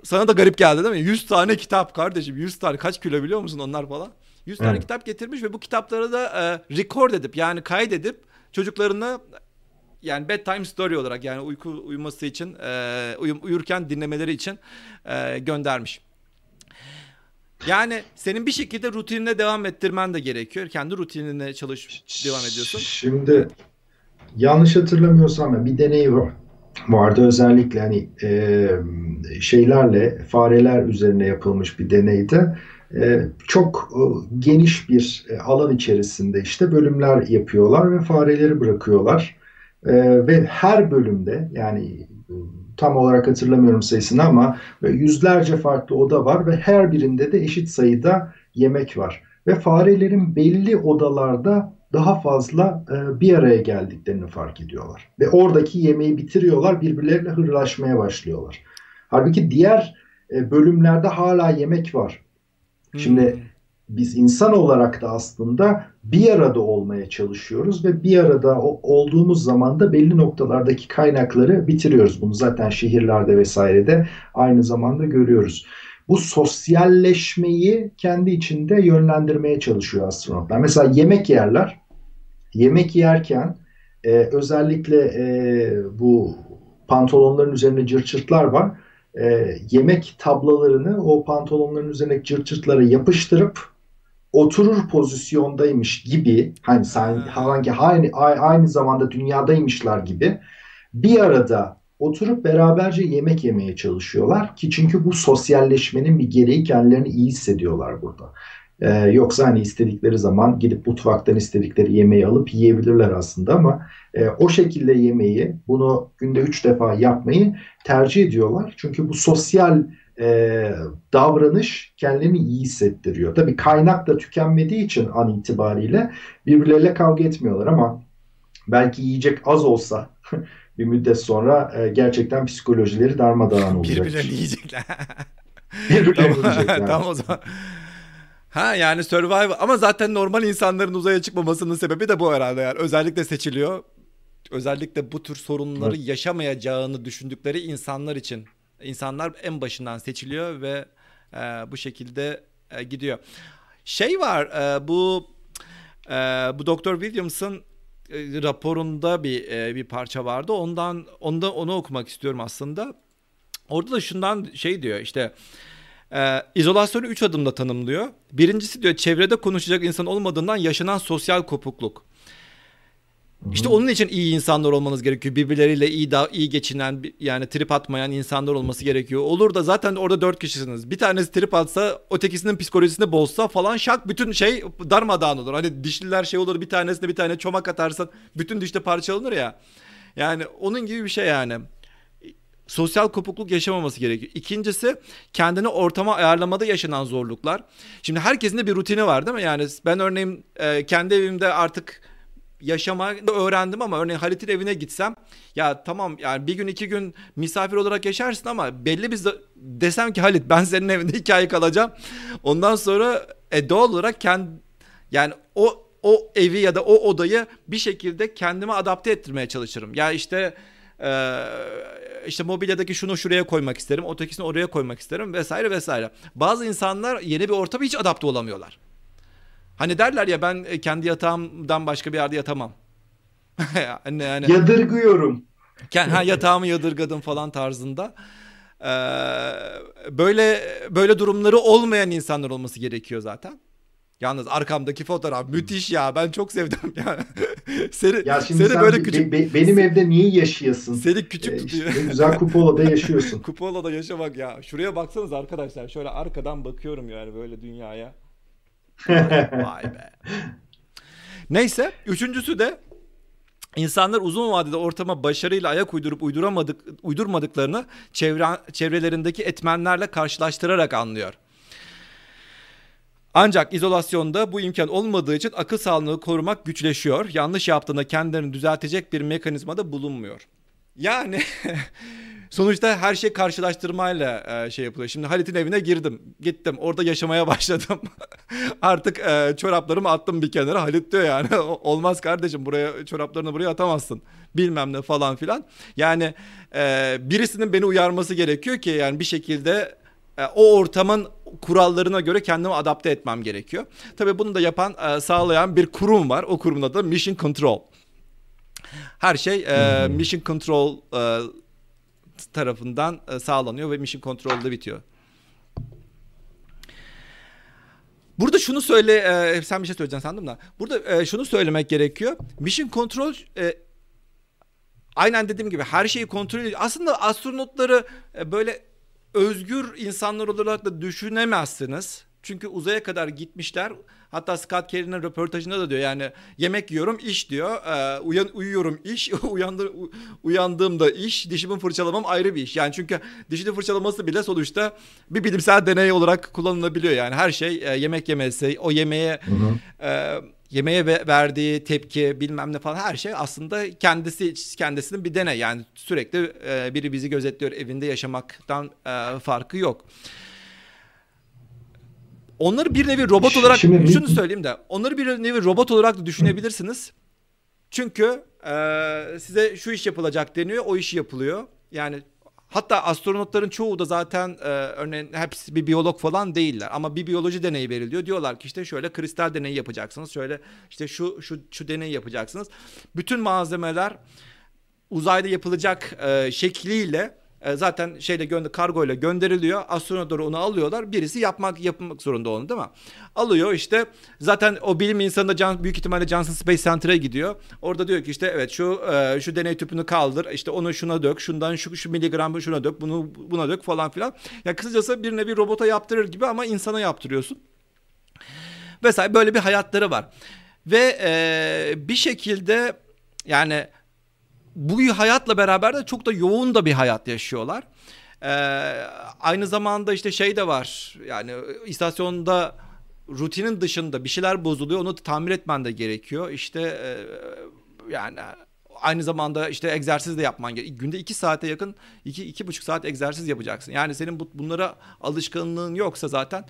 sana da garip geldi değil mi? 100 tane kitap kardeşim. 100 tane kaç kilo biliyor musun onlar falan? 100 tane evet. kitap getirmiş ve bu kitapları da e, record edip yani kaydedip çocuklarına yani bedtime story olarak yani uyku uyuması için e, uyum, uyurken dinlemeleri için e, göndermiş. Yani senin bir şekilde rutinine devam ettirmen de gerekiyor. Kendi rutinine çalış devam ediyorsun. Şimdi yanlış hatırlamıyorsam bir deney var vardı özellikle hani e, şeylerle fareler üzerine yapılmış bir deneyde e, çok e, geniş bir e, alan içerisinde işte bölümler yapıyorlar ve fareleri bırakıyorlar e, ve her bölümde yani tam olarak hatırlamıyorum sayısını ama yüzlerce farklı oda var ve her birinde de eşit sayıda yemek var ve farelerin belli odalarda daha fazla e, bir araya geldiklerini fark ediyorlar. Ve oradaki yemeği bitiriyorlar, birbirleriyle hırlaşmaya başlıyorlar. Halbuki diğer e, bölümlerde hala yemek var. Hmm. Şimdi biz insan olarak da aslında bir arada olmaya çalışıyoruz ve bir arada olduğumuz zaman da belli noktalardaki kaynakları bitiriyoruz. Bunu zaten şehirlerde vesairede aynı zamanda görüyoruz bu sosyalleşmeyi kendi içinde yönlendirmeye çalışıyor astronotlar. Mesela yemek yerler. Yemek yerken e, özellikle e, bu pantolonların üzerinde cırçırtlar var. E, yemek tablalarını o pantolonların üzerindeki cırçırtlara yapıştırıp oturur pozisyondaymış gibi hani sanki aynı, aynı zamanda dünyadaymışlar gibi bir arada oturup beraberce yemek yemeye çalışıyorlar ki çünkü bu sosyalleşmenin bir gereği kendilerini iyi hissediyorlar burada. Ee, yoksa hani istedikleri zaman gidip mutfaktan istedikleri yemeği alıp yiyebilirler aslında ama e, o şekilde yemeği bunu günde üç defa yapmayı tercih ediyorlar. Çünkü bu sosyal e, davranış kendilerini iyi hissettiriyor. Tabii kaynak da tükenmediği için an itibariyle birbirleriyle kavga etmiyorlar ama belki yiyecek az olsa <laughs> bir müddet sonra e, gerçekten psikolojileri darmadağın olacak. Birbirlerini yiyecekler. <laughs> Birbirlerini tamam, yiyecekler. tamam o zaman. Ha yani Survivor ama zaten normal insanların uzaya çıkmamasının sebebi de bu herhalde yani. Özellikle seçiliyor. Özellikle bu tür sorunları evet. yaşamayacağını düşündükleri insanlar için. İnsanlar en başından seçiliyor ve e, bu şekilde e, gidiyor. Şey var e, bu e, bu Dr. Williams'ın e, raporunda bir e, bir parça vardı. Ondan onda onu okumak istiyorum aslında. Orada da şundan şey diyor işte e, izolasyonu 3 adımda tanımlıyor. Birincisi diyor çevrede konuşacak insan olmadığından yaşanan sosyal kopukluk. İşte onun için iyi insanlar olmanız gerekiyor. Birbirleriyle iyi da iyi geçinen yani trip atmayan insanlar olması gerekiyor. Olur da zaten orada dört kişisiniz. Bir tanesi trip atsa, ötekisinin psikolojisini bozsa falan şak bütün şey darmadağın olur. Hani dişliler şey olur bir tanesine bir tane çomak atarsan bütün dişte parçalanır ya. Yani onun gibi bir şey yani. Sosyal kopukluk yaşamaması gerekiyor. İkincisi kendini ortama ayarlamada yaşanan zorluklar. Şimdi herkesin de bir rutini var değil mi? Yani ben örneğin kendi evimde artık yaşama öğrendim ama örneğin Halit'in evine gitsem ya tamam yani bir gün iki gün misafir olarak yaşarsın ama belli bir desem ki Halit ben senin evinde iki ay kalacağım. Ondan sonra e, doğal olarak kendi yani o o evi ya da o odayı bir şekilde kendime adapte ettirmeye çalışırım. Ya işte e, işte mobilyadaki şunu şuraya koymak isterim, ötekisini oraya koymak isterim vesaire vesaire. Bazı insanlar yeni bir ortama hiç adapte olamıyorlar. Hani derler ya ben e, kendi yatağımdan başka bir yerde yatamam. yani, <laughs> yani, Yadırgıyorum. Ha, yatağımı yadırgadım falan tarzında. Ee, böyle böyle durumları olmayan insanlar olması gerekiyor zaten. Yalnız arkamdaki fotoğraf müthiş ya. Ben çok sevdim ya. <laughs> seni, ya şimdi seni sen böyle küçük... Be, benim evde niye yaşayasın? Seni küçük ee, tutuyor. Işte, <laughs> güzel Kupola'da yaşıyorsun. Kupola'da yaşamak ya. Şuraya baksanız arkadaşlar. Şöyle arkadan bakıyorum yani böyle dünyaya. <laughs> Vay be. Neyse üçüncüsü de İnsanlar uzun vadede ortama başarıyla ayak uydurup uyduramadık, uydurmadıklarını çevre, çevrelerindeki etmenlerle karşılaştırarak anlıyor. Ancak izolasyonda bu imkan olmadığı için akıl sağlığını korumak güçleşiyor. Yanlış yaptığında kendilerini düzeltecek bir mekanizma da bulunmuyor. Yani <laughs> sonuçta her şey karşılaştırmayla e, şey yapılıyor. Şimdi Halit'in evine girdim. Gittim. Orada yaşamaya <laughs> başladım. Artık e, çoraplarımı attım bir kenara. Halit diyor yani olmaz kardeşim buraya çoraplarını buraya atamazsın. Bilmem ne falan filan. Yani e, birisinin beni uyarması gerekiyor ki yani bir şekilde e, o ortamın kurallarına göre kendimi adapte etmem gerekiyor. Tabii bunu da yapan, e, sağlayan bir kurum var. O kurumun adı Mission Control. Her şey e, Mission Control e, tarafından e, sağlanıyor ve Mission Control'da bitiyor. Burada şunu söyle, e, sen bir şey söyleyeceksin sandım da. Burada e, şunu söylemek gerekiyor. Mission Control e, aynen dediğim gibi her şeyi kontrol ediyor. Aslında astronotları e, böyle özgür insanlar olarak da düşünemezsiniz. Çünkü uzaya kadar gitmişler. Hatta Scott Kelly'nin röportajında da diyor yani yemek yiyorum iş diyor. Ee, uyan uyuyorum iş. <laughs> Uyandı, uyandığımda iş. Dişimi fırçalamam ayrı bir iş. Yani çünkü dişini fırçalaması bile sonuçta bir bilimsel deney olarak kullanılabiliyor. Yani her şey e, yemek yemesi, o yemeğe E, yemeğe verdiği tepki bilmem ne falan her şey aslında kendisi kendisinin bir deney. Yani sürekli e, biri bizi gözetliyor evinde yaşamaktan e, farkı yok. Onları bir nevi robot olarak Şimdi, şunu söyleyeyim de onları bir nevi robot olarak da düşünebilirsiniz. Çünkü e, size şu iş yapılacak deniyor, o iş yapılıyor. Yani hatta astronotların çoğu da zaten e, örneğin hepsi bir biyolog falan değiller ama bir biyoloji deneyi veriliyor. Diyorlar ki işte şöyle kristal deneyi yapacaksınız. Şöyle işte şu şu şu deneyi yapacaksınız. Bütün malzemeler uzayda yapılacak e, şekliyle e, zaten şeyle gönder kargo ile gönderiliyor. Astronotları onu alıyorlar. Birisi yapmak yapmak zorunda onu değil mi? Alıyor işte zaten o bilim insanı da can, büyük ihtimalle Johnson Space Center'a gidiyor. Orada diyor ki işte evet şu e, şu deney tüpünü kaldır. işte onu şuna dök. Şundan şu şu miligram şuna dök. Bunu buna dök falan filan. Ya kısacası bir nevi robota yaptırır gibi ama insana yaptırıyorsun. Vesaire böyle bir hayatları var. Ve e, bir şekilde yani bu hayatla beraber de çok da yoğun da bir hayat yaşıyorlar. Ee, aynı zamanda işte şey de var yani istasyonda rutinin dışında bir şeyler bozuluyor onu tamir etmen de gerekiyor. İşte e, yani aynı zamanda işte egzersiz de yapman gerekiyor. Günde iki saate yakın iki, iki buçuk saat egzersiz yapacaksın. Yani senin bu, bunlara alışkanlığın yoksa zaten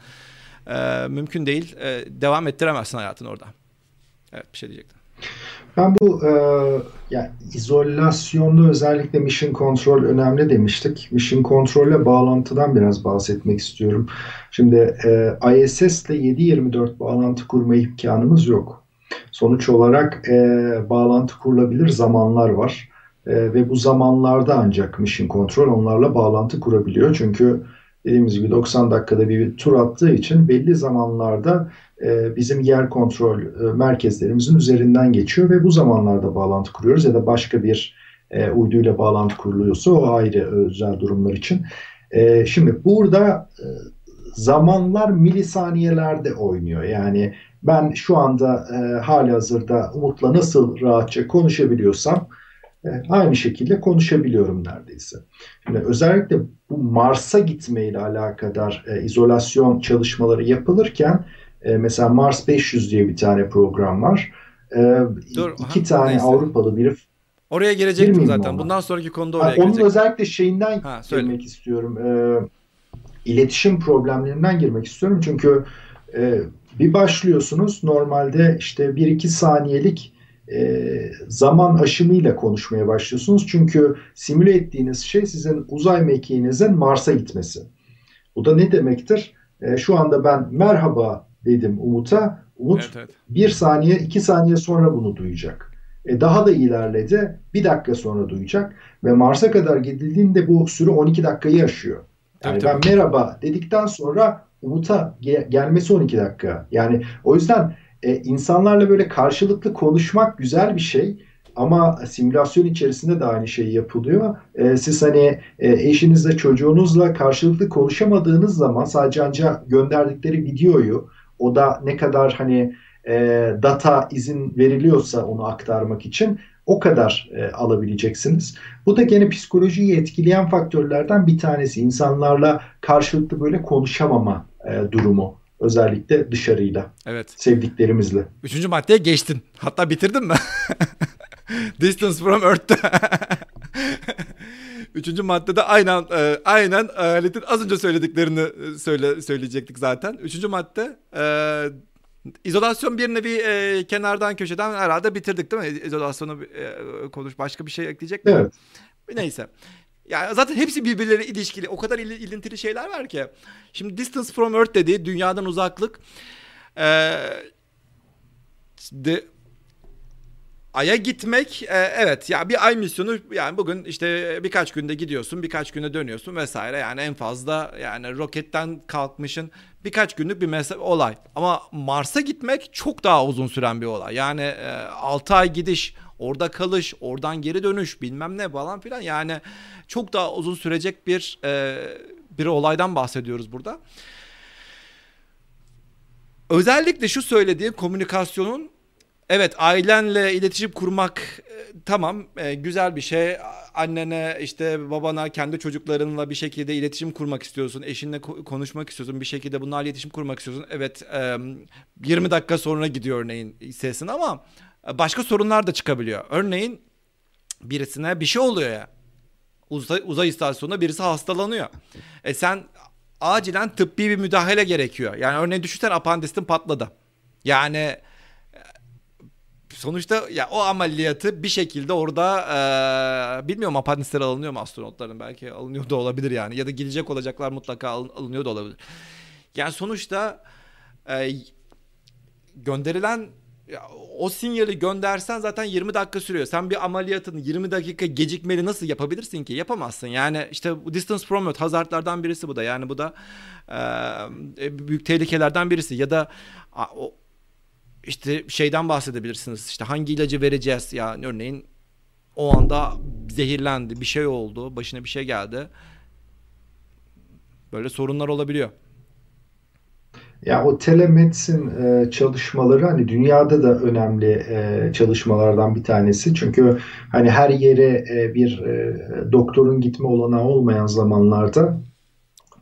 e, mümkün değil. E, devam ettiremezsin hayatını orada. Evet bir şey diyecektim. Ben bu e, yani izolasyonda özellikle mission control önemli demiştik. Mission control'le bağlantıdan biraz bahsetmek istiyorum. Şimdi e, ISS ile 7/24 bağlantı kurma imkanımız yok. Sonuç olarak e, bağlantı kurulabilir zamanlar var. E, ve bu zamanlarda ancak mission control onlarla bağlantı kurabiliyor. Çünkü dediğimiz gibi 90 dakikada bir tur attığı için belli zamanlarda e, bizim yer kontrol e, merkezlerimizin üzerinden geçiyor ve bu zamanlarda bağlantı kuruyoruz ya da başka bir e, uyduyla bağlantı kuruluyorsa o ayrı özel durumlar için. Şimdi burada zamanlar milisaniyelerde oynuyor. Yani ben şu anda hali hazırda Umut'la nasıl rahatça konuşabiliyorsam aynı şekilde konuşabiliyorum neredeyse. Şimdi özellikle bu Mars'a gitmeyle alakadar izolasyon çalışmaları yapılırken e, mesela Mars 500 diye bir tane program var. E, Dur, iki ha, tane neyse. Avrupalı biri Oraya gelecektim zaten. Ona. Bundan sonraki konuda oraya ha, gelecektim. Onun özellikle şeyinden ha, girmek istiyorum. E, iletişim problemlerinden girmek istiyorum. Çünkü e, bir başlıyorsunuz normalde işte 1-2 saniyelik e, zaman aşımıyla konuşmaya başlıyorsunuz. Çünkü simüle ettiğiniz şey sizin uzay mekiğinizin Mars'a gitmesi. Bu da ne demektir? E, şu anda ben merhaba dedim Umut'a. Umut evet, evet. bir saniye iki saniye sonra bunu duyacak. E, daha da ilerledi. Bir dakika sonra duyacak. Ve Mars'a kadar gidildiğinde bu süre 12 dakikayı aşıyor. Yani tabii, ben tabii. merhaba dedikten sonra Umut'a ge- gelmesi 12 dakika. Yani o yüzden e, insanlarla böyle karşılıklı konuşmak güzel bir şey. Ama simülasyon içerisinde de aynı şey yapılıyor. E, siz hani e, eşinizle çocuğunuzla karşılıklı konuşamadığınız zaman sadece ancak gönderdikleri videoyu o da ne kadar hani e, data izin veriliyorsa onu aktarmak için o kadar e, alabileceksiniz. Bu da gene psikolojiyi etkileyen faktörlerden bir tanesi. İnsanlarla karşılıklı böyle konuşamama e, durumu. Özellikle dışarıyla. Evet. Sevdiklerimizle. Üçüncü maddeye geçtin. Hatta bitirdin mi? <laughs> Distance from Earth'te. <laughs> Üçüncü maddede aynen e, aynen Halit'in az önce söylediklerini e, söyle söyleyecektik zaten. Üçüncü madde e, izolasyon bir nevi e, kenardan köşeden herhalde bitirdik değil mi? İzolasyonu e, konuş başka bir şey ekleyecek mi? Evet. Neyse. Yani zaten hepsi birbirleriyle ilişkili. O kadar il, ilintili şeyler var ki. Şimdi distance from earth dediği dünyadan uzaklık. Ee, Ay'a gitmek e, evet ya bir ay misyonu yani bugün işte birkaç günde gidiyorsun birkaç günde dönüyorsun vesaire yani en fazla yani roketten kalkmışın birkaç günlük bir mes- olay ama Mars'a gitmek çok daha uzun süren bir olay yani e, 6 ay gidiş orada kalış oradan geri dönüş bilmem ne falan filan yani çok daha uzun sürecek bir e, bir olaydan bahsediyoruz burada. Özellikle şu söylediğim komünikasyonun Evet ailenle iletişim kurmak e, tamam e, güzel bir şey. Annene işte babana kendi çocuklarınla bir şekilde iletişim kurmak istiyorsun. Eşinle konuşmak istiyorsun. Bir şekilde bunlarla iletişim kurmak istiyorsun. Evet e, 20 dakika sonra gidiyor örneğin sesin ama başka sorunlar da çıkabiliyor. Örneğin birisine bir şey oluyor ya. Uzay, uzay istasyonunda birisi hastalanıyor. E sen acilen tıbbi bir müdahale gerekiyor. Yani örneğin düşünsen apandistin patladı. Yani sonuçta ya o ameliyatı bir şekilde orada e, bilmiyorum apandisler alınıyor mu astronotların belki alınıyor da olabilir yani ya da gidecek olacaklar mutlaka alın, alınıyor da olabilir. Yani sonuçta e, gönderilen ya, o sinyali göndersen zaten 20 dakika sürüyor. Sen bir ameliyatın 20 dakika gecikmeli nasıl yapabilirsin ki? Yapamazsın. Yani işte bu distance promote hazardlardan birisi bu da. Yani bu da e, büyük tehlikelerden birisi. Ya da o, işte şeyden bahsedebilirsiniz. İşte hangi ilacı vereceğiz? Yani örneğin o anda zehirlendi, bir şey oldu, başına bir şey geldi. Böyle sorunlar olabiliyor. Ya o telemedicine e, çalışmaları hani dünyada da önemli e, çalışmalardan bir tanesi. Çünkü hani her yere e, bir e, doktorun gitme olanağı olmayan zamanlarda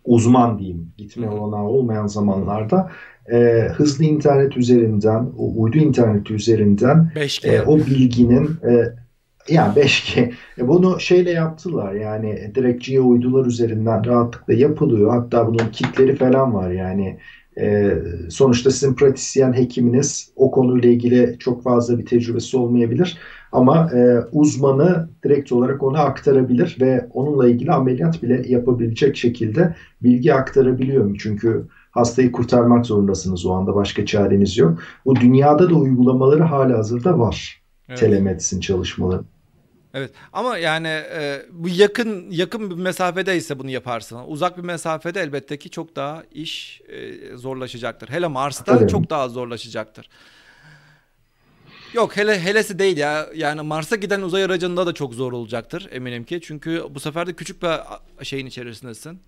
uzman diyeyim gitme olanağı olmayan zamanlarda e, hızlı internet üzerinden, o uydu interneti üzerinden e, o bilginin e, yani 5G e, bunu şeyle yaptılar yani direkt geo uydular üzerinden rahatlıkla yapılıyor. Hatta bunun kitleri falan var yani e, sonuçta sizin pratisyen hekiminiz o konuyla ilgili çok fazla bir tecrübesi olmayabilir. Ama e, uzmanı direkt olarak ona aktarabilir ve onunla ilgili ameliyat bile yapabilecek şekilde bilgi aktarabiliyor. Çünkü hastayı kurtarmak zorundasınız o anda başka çareniz yok. Bu dünyada da uygulamaları hala hazırda var. Evet. Telemedicine çalışmaları. Evet ama yani e, bu yakın yakın bir mesafedeyse bunu yaparsın. Uzak bir mesafede elbette ki çok daha iş e, zorlaşacaktır. Hele Mars'ta evet. çok daha zorlaşacaktır. Yok hele helesi değil ya. Yani Mars'a giden uzay aracında da çok zor olacaktır eminim ki. Çünkü bu sefer de küçük bir şeyin içerisindesin.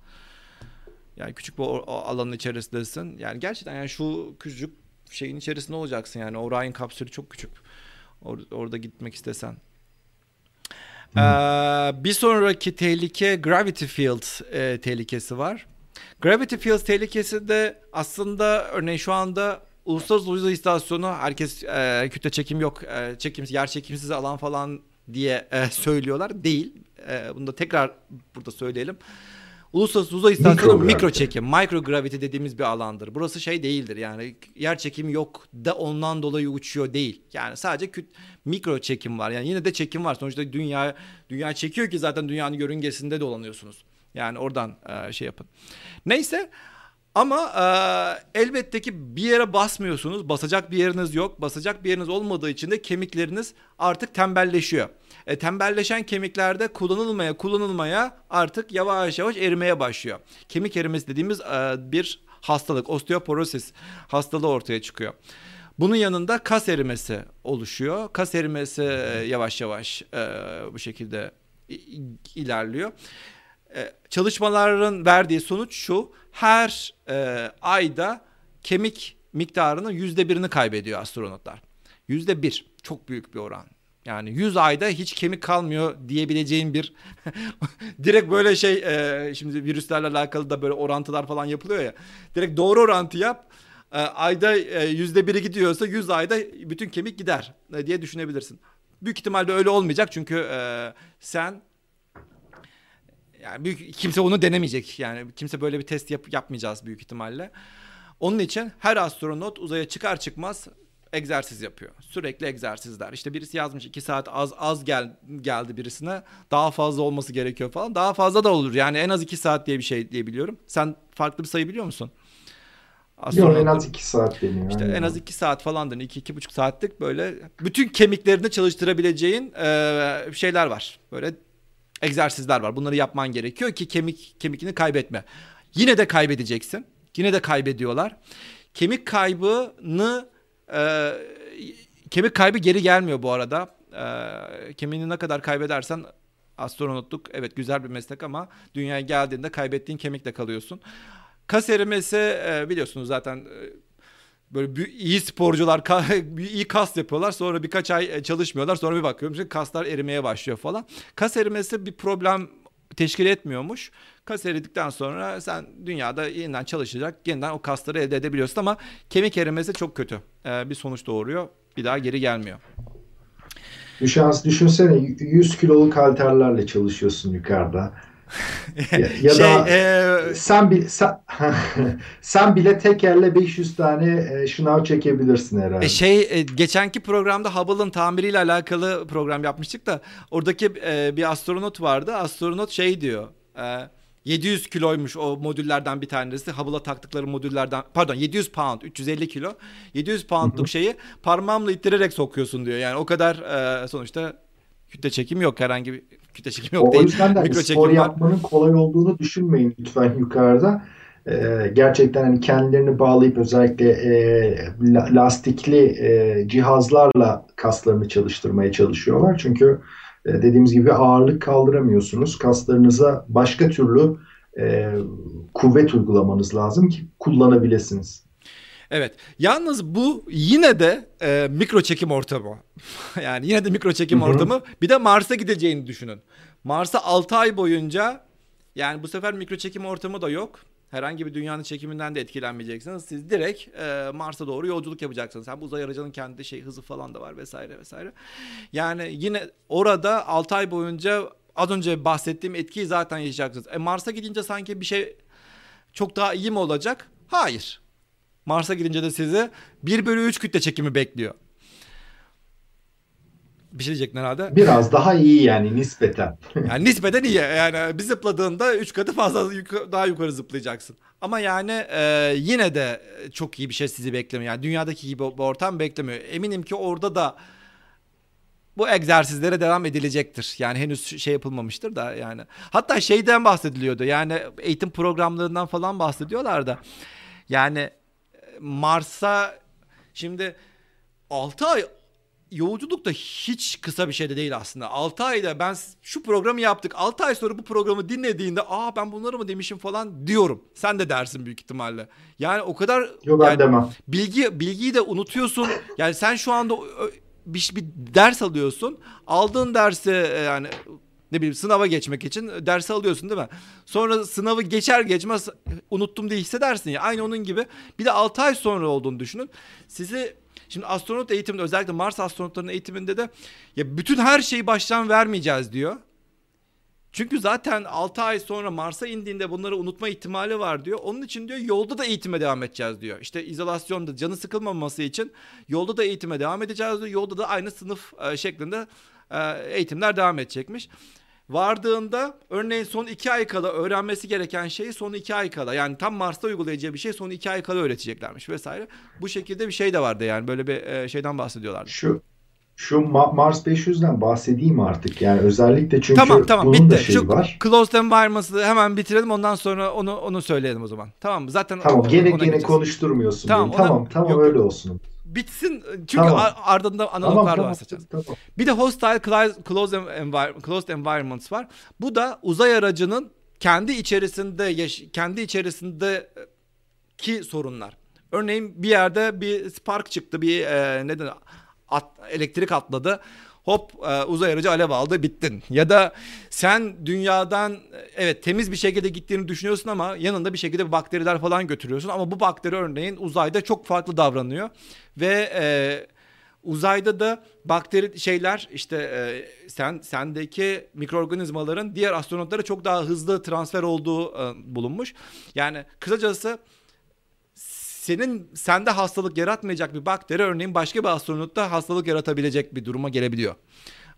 Yani küçük bir alanın içerisindesin. Yani gerçekten yani şu küçük şeyin içerisinde olacaksın yani. Orion kapsülü çok küçük. Or orada gitmek istesen. Ee, bir sonraki tehlike Gravity Field e, tehlikesi var. Gravity Field tehlikesi de aslında örneğin şu anda Uluslararası Uzay İstasyonu herkes e, kütle çekim yok, e, çekim, yer çekimsiz alan falan diye e, söylüyorlar. Değil. E, bunu da tekrar burada söyleyelim. Uluslararası Uzay İstasyonu mikro, mikro çekim, microgravity dediğimiz bir alandır. Burası şey değildir yani yer çekimi yok da ondan dolayı uçuyor değil. Yani sadece küt, mikro çekim var. Yani yine de çekim var. Sonuçta dünya dünya çekiyor ki zaten dünyanın yörüngesinde dolanıyorsunuz. Yani oradan e, şey yapın. Neyse ama e, elbette ki bir yere basmıyorsunuz. Basacak bir yeriniz yok. Basacak bir yeriniz olmadığı için de kemikleriniz artık tembelleşiyor. E, tembelleşen kemiklerde kullanılmaya kullanılmaya artık yavaş yavaş erimeye başlıyor. Kemik erimesi dediğimiz e, bir hastalık, osteoporosis hastalığı ortaya çıkıyor. Bunun yanında kas erimesi oluşuyor. Kas erimesi e, yavaş yavaş e, bu şekilde ilerliyor. E, çalışmaların verdiği sonuç şu. Her e, ayda kemik miktarının yüzde birini kaybediyor astronotlar. Yüzde bir. Çok büyük bir oran. Yani 100 ayda hiç kemik kalmıyor diyebileceğin bir <laughs> direkt böyle şey e, şimdi virüslerle alakalı da böyle orantılar falan yapılıyor ya. Direkt doğru orantı yap. E, ayda e, yüzde biri gidiyorsa 100 ayda bütün kemik gider e, diye düşünebilirsin. Büyük ihtimalle öyle olmayacak çünkü e, sen yani büyük kimse onu denemeyecek. Yani kimse böyle bir test yap, yapmayacağız büyük ihtimalle. Onun için her astronot uzaya çıkar çıkmaz egzersiz yapıyor. Sürekli egzersizler. İşte birisi yazmış iki saat az az gel, geldi birisine. Daha fazla olması gerekiyor falan. Daha fazla da olur. Yani en az iki saat diye bir şey diye biliyorum. Sen farklı bir sayı biliyor musun? Yok en az 2 saat deniyor. İşte en az 2 saat falan deniyor. 2-2,5 saatlik böyle bütün kemiklerini çalıştırabileceğin e, şeyler var. Böyle egzersizler var. Bunları yapman gerekiyor ki kemik kemikini kaybetme. Yine de kaybedeceksin. Yine de kaybediyorlar. Kemik kaybını e, kemik kaybı geri gelmiyor bu arada. E, kemiğini ne kadar kaybedersen astronotluk evet güzel bir meslek ama dünyaya geldiğinde kaybettiğin kemikle kalıyorsun. Kas erimesi e, biliyorsunuz zaten e, böyle iyi sporcular <laughs> iyi kas yapıyorlar sonra birkaç ay e, çalışmıyorlar sonra bir bakıyorum işte kaslar erimeye başlıyor falan. Kas erimesi bir problem teşkil etmiyormuş. Kas eridikten sonra sen dünyada yeniden çalışacak, yeniden o kasları elde edebiliyorsun ama kemik erimesi çok kötü. Ee, bir sonuç doğuruyor. Bir daha geri gelmiyor. Düşans, düşünsene 100 kiloluk halterlerle çalışıyorsun yukarıda. Ya, <laughs> ya şey, da e... sen, bil, sen, <laughs> sen bile tekerle 500 tane e, şınav çekebilirsin herhalde. E şey e, geçenki programda Hubble'ın tamiriyle alakalı program yapmıştık da oradaki e, bir astronot vardı. Astronot şey diyor. E, 700 kiloymuş o modüllerden bir tanesi. Hubble'a taktıkları modüllerden pardon 700 pound 350 kilo. 700 poundluk şeyi parmağımla ittirerek sokuyorsun diyor. Yani o kadar e, sonuçta kütle çekim yok herhangi bir kütle çekim yok o değil. O yüzden de Mikro spor yapmanın var. kolay olduğunu düşünmeyin lütfen yukarıda. Ee, gerçekten hani kendilerini bağlayıp özellikle e, lastikli e, cihazlarla kaslarını çalıştırmaya çalışıyorlar. Çünkü e, dediğimiz gibi ağırlık kaldıramıyorsunuz. Kaslarınıza başka türlü e, kuvvet uygulamanız lazım ki kullanabilirsiniz. Evet. Yalnız bu yine de e, mikro çekim ortamı. <laughs> yani yine de mikro çekim ortamı. Bir de Mars'a gideceğini düşünün. Mars'a 6 ay boyunca yani bu sefer mikro çekim ortamı da yok. Herhangi bir dünyanın çekiminden de etkilenmeyeceksiniz. Siz direkt e, Mars'a doğru yolculuk yapacaksınız. Hem uzay aracının kendi şey hızı falan da var vesaire vesaire. Yani yine orada 6 ay boyunca az önce bahsettiğim etkiyi zaten yaşayacaksınız. E Mars'a gidince sanki bir şey çok daha iyi mi olacak? Hayır. Mars'a gidince de sizi 1 bölü 3 kütle çekimi bekliyor. Bir şey diyecektin herhalde. Biraz daha iyi yani nispeten. <laughs> yani nispeten iyi. Yani bir zıpladığında 3 katı fazla yukarı, daha yukarı zıplayacaksın. Ama yani e, yine de çok iyi bir şey sizi beklemiyor. Yani dünyadaki gibi bir ortam beklemiyor. Eminim ki orada da bu egzersizlere devam edilecektir. Yani henüz şey yapılmamıştır da yani. Hatta şeyden bahsediliyordu. Yani eğitim programlarından falan bahsediyorlar da. Yani Mars'a şimdi 6 ay yolculuk da hiç kısa bir şey de değil aslında. 6 ayda ben şu programı yaptık. 6 ay sonra bu programı dinlediğinde aa ben bunları mı demişim falan diyorum. Sen de dersin büyük ihtimalle. Yani o kadar Yok yani, demem. Bilgi bilgiyi de unutuyorsun. Yani sen şu anda bir, bir ders alıyorsun. Aldığın dersi e, yani ne bileyim sınava geçmek için dersi alıyorsun değil mi? Sonra sınavı geçer geçmez unuttum diye hissedersin ya. Aynı onun gibi. Bir de 6 ay sonra olduğunu düşünün. Sizi Şimdi astronot eğitiminde özellikle Mars astronotlarının eğitiminde de ya bütün her şeyi baştan vermeyeceğiz diyor. Çünkü zaten 6 ay sonra Mars'a indiğinde bunları unutma ihtimali var diyor. Onun için diyor yolda da eğitime devam edeceğiz diyor. İşte izolasyonda canı sıkılmaması için yolda da eğitime devam edeceğiz diyor. Yolda da aynı sınıf e, şeklinde e, eğitimler devam edecekmiş. Vardığında örneğin son iki ay kala öğrenmesi gereken şeyi son iki ay kala yani tam Mars'ta uygulayacağı bir şey son iki ay kala öğreteceklermiş vesaire. Bu şekilde bir şey de vardı yani böyle bir e, şeyden bahsediyorlardı. Şu şu Ma- Mars 500'den bahsedeyim artık. Yani özellikle çünkü tamam, tamam, bunun bitti. da şeyi Şu var. Closed Environments'ı hemen bitirelim ondan sonra onu onu söyleyelim o zaman. Tamam mı? Zaten Tamam gene gene konuşturmuyorsun tamam. Ona, tamam tamam yok, öyle olsun bitsin. Çünkü tamam. ardında analoglar tamam, tamam, bahsedeceğiz. Tamam. Bir de hostile closed, envir closed environments var. Bu da uzay aracının kendi içerisinde kendi içerisinde ki sorunlar. Örneğin bir yerde bir spark çıktı, bir e, neden at, elektrik atladı hop e, uzay aracı alev aldı bittin. Ya da sen dünyadan evet temiz bir şekilde gittiğini düşünüyorsun ama yanında bir şekilde bakteriler falan götürüyorsun. Ama bu bakteri örneğin uzayda çok farklı davranıyor. Ve e, uzayda da bakteri şeyler işte e, sen sendeki mikroorganizmaların diğer astronotlara çok daha hızlı transfer olduğu e, bulunmuş. Yani kısacası senin sende hastalık yaratmayacak bir bakteri örneğin başka bir astronotta hastalık yaratabilecek bir duruma gelebiliyor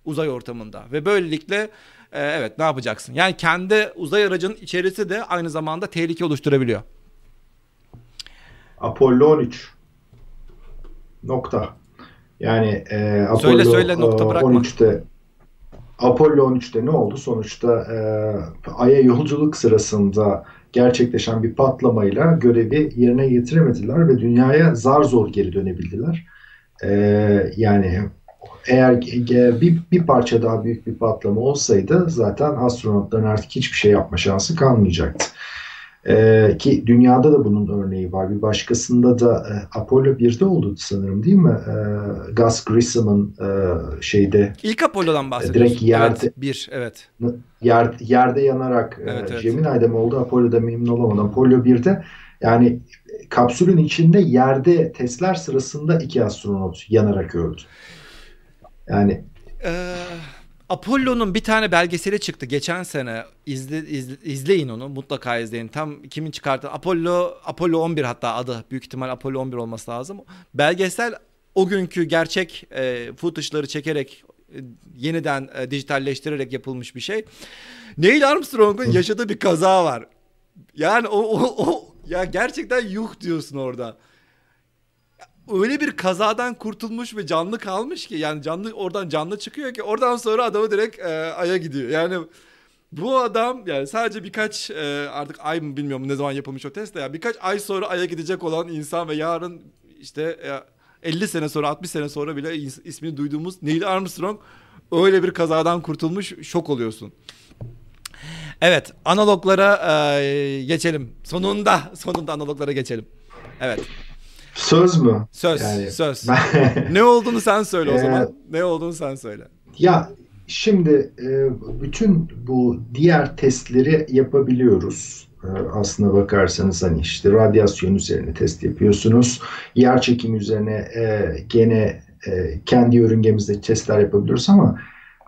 uzay ortamında ve böylelikle e, evet ne yapacaksın? Yani kendi uzay aracının içerisi de aynı zamanda tehlike oluşturabiliyor. Apollo 13. Nokta. Yani e, Apollo söyle, söyle, nokta 13'te Apollo 13'te ne oldu? Sonuçta e, Ay'a yolculuk sırasında gerçekleşen bir patlamayla görevi yerine getiremediler ve dünyaya zar zor geri dönebildiler. E, yani eğer bir, bir parça daha büyük bir patlama olsaydı zaten astronotların artık hiçbir şey yapma şansı kalmayacaktı. Ee, ki dünyada da bunun örneği var. Bir başkasında da e, Apollo 1'de oldu sanırım değil mi? E, Gus Grissom'ın e, şeyde İlk Apollo'dan bahsediyorsun. Direkt yerde evet, bir evet. Yer, yerde yanarak e, evet, evet. Gemini'de mi oldu? Apollo'da memnun olamadım. Apollo 1'de yani kapsülün içinde yerde testler sırasında iki astronot yanarak öldü. Yani ee, Apollo'nun bir tane belgeseli çıktı geçen sene. İzle, izle, izleyin onu mutlaka izleyin. Tam kimin çıkarttı? Apollo Apollo 11 hatta adı. Büyük ihtimal Apollo 11 olması lazım. Belgesel o günkü gerçek e, footage'ları çekerek e, yeniden e, dijitalleştirerek yapılmış bir şey. Neil Armstrong'un yaşadığı bir kaza var. Yani o, o, o ya gerçekten yuh diyorsun orada öyle bir kazadan kurtulmuş ve canlı kalmış ki yani canlı oradan canlı çıkıyor ki oradan sonra adamı direkt e, aya gidiyor. Yani bu adam yani sadece birkaç e, artık ay mı bilmiyorum ne zaman yapılmış o test de ya birkaç ay sonra aya gidecek olan insan ve yarın işte e, 50 sene sonra 60 sene sonra bile is, ismini duyduğumuz Neil Armstrong öyle bir kazadan kurtulmuş şok oluyorsun. Evet analoglara e, geçelim. Sonunda sonunda analoglara geçelim. Evet. Söz mü? Söz, yani, söz. <laughs> ne olduğunu sen söyle o zaman. ne olduğunu sen söyle. Ya şimdi e, bütün bu diğer testleri yapabiliyoruz. E, aslına bakarsanız hani işte radyasyon üzerine test yapıyorsunuz. Yer çekimi üzerine e, gene kendi yörüngemizde testler yapabiliyoruz ama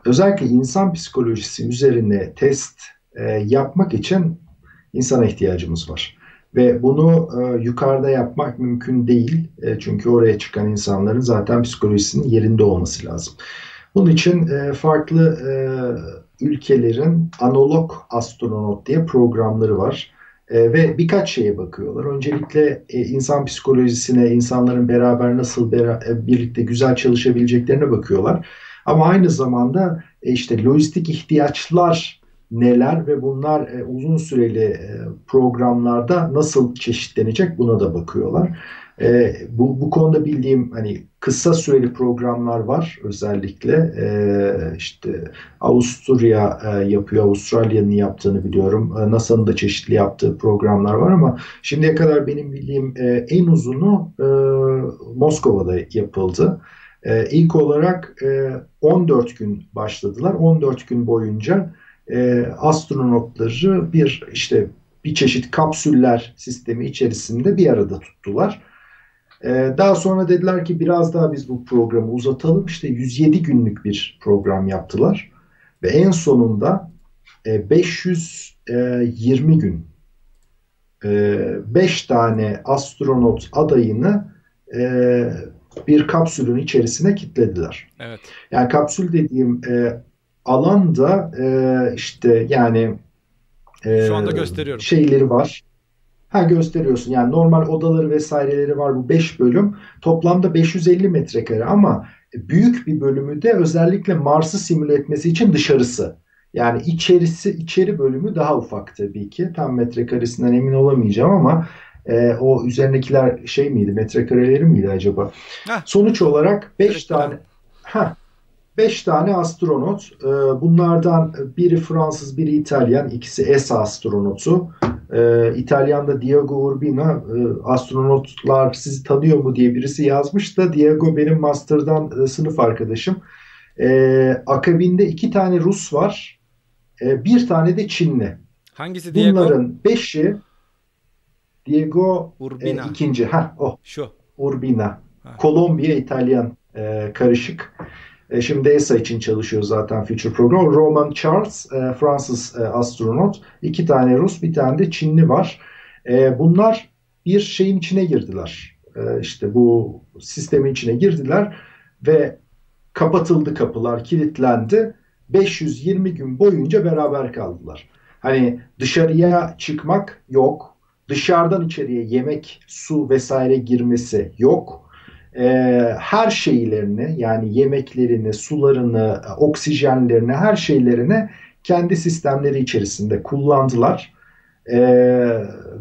özellikle insan psikolojisi üzerine test yapmak için insana ihtiyacımız var. Ve bunu e, yukarıda yapmak mümkün değil. E, çünkü oraya çıkan insanların zaten psikolojisinin yerinde olması lazım. Bunun için e, farklı e, ülkelerin analog astronot diye programları var. E, ve birkaç şeye bakıyorlar. Öncelikle e, insan psikolojisine, insanların beraber nasıl bera e, birlikte güzel çalışabileceklerine bakıyorlar. Ama aynı zamanda e, işte lojistik ihtiyaçlar neler ve bunlar e, uzun süreli e, programlarda nasıl çeşitlenecek buna da bakıyorlar. E, bu, bu konuda bildiğim hani kısa süreli programlar var özellikle e, işte Avusturya e, yapıyor Avustralya'nın yaptığını biliyorum e, NASA'nın da çeşitli yaptığı programlar var ama şimdiye kadar benim bildiğim e, en uzunu e, Moskova'da yapıldı. E, ilk olarak e, 14 gün başladılar 14 gün boyunca e, astronotları bir işte bir çeşit kapsüller sistemi içerisinde bir arada tuttular. E, daha sonra dediler ki biraz daha biz bu programı uzatalım. İşte 107 günlük bir program yaptılar. Ve en sonunda e, 520 gün 5 e, tane astronot adayını e, bir kapsülün içerisine kilitlediler. Evet. Yani kapsül dediğim e, alanda e, işte yani e, şu anda gösteriyorum. Şeyleri var. Ha gösteriyorsun. Yani normal odaları vesaireleri var bu 5 bölüm. Toplamda 550 metrekare ama büyük bir bölümü de özellikle Mars'ı simüle etmesi için dışarısı. Yani içerisi içeri bölümü daha ufak tabii ki. Tam metrekaresinden emin olamayacağım ama e, o üzerindekiler şey miydi? Metrekareleri miydi acaba? Heh. Sonuç olarak 5 tane ha 5 tane astronot. Ee, bunlardan biri Fransız, biri İtalyan. İkisi ESA astronotu. Ee, İtalyan'da Diego Urbina e, astronotlar sizi tanıyor mu diye birisi yazmış da Diego benim master'dan e, sınıf arkadaşım. Ee, akabinde iki tane Rus var. Bir tane de Çinli. Hangisi Diego? Bunların beşi Diego Urbina. E, ikinci. Ha, o. Şu. Urbina. Ha. Kolombiya, İtalyan e, karışık. E, şimdi ESA için çalışıyor zaten Future Program. Roman Charles, e, Fransız e, astronot. iki tane Rus, bir tane de Çinli var. bunlar bir şeyin içine girdiler. İşte bu sistemin içine girdiler ve kapatıldı kapılar, kilitlendi. 520 gün boyunca beraber kaldılar. Hani dışarıya çıkmak yok. dışarıdan içeriye yemek, su vesaire girmesi yok. E, her şeylerini yani yemeklerini, sularını, oksijenlerini, her şeylerini kendi sistemleri içerisinde kullandılar. E,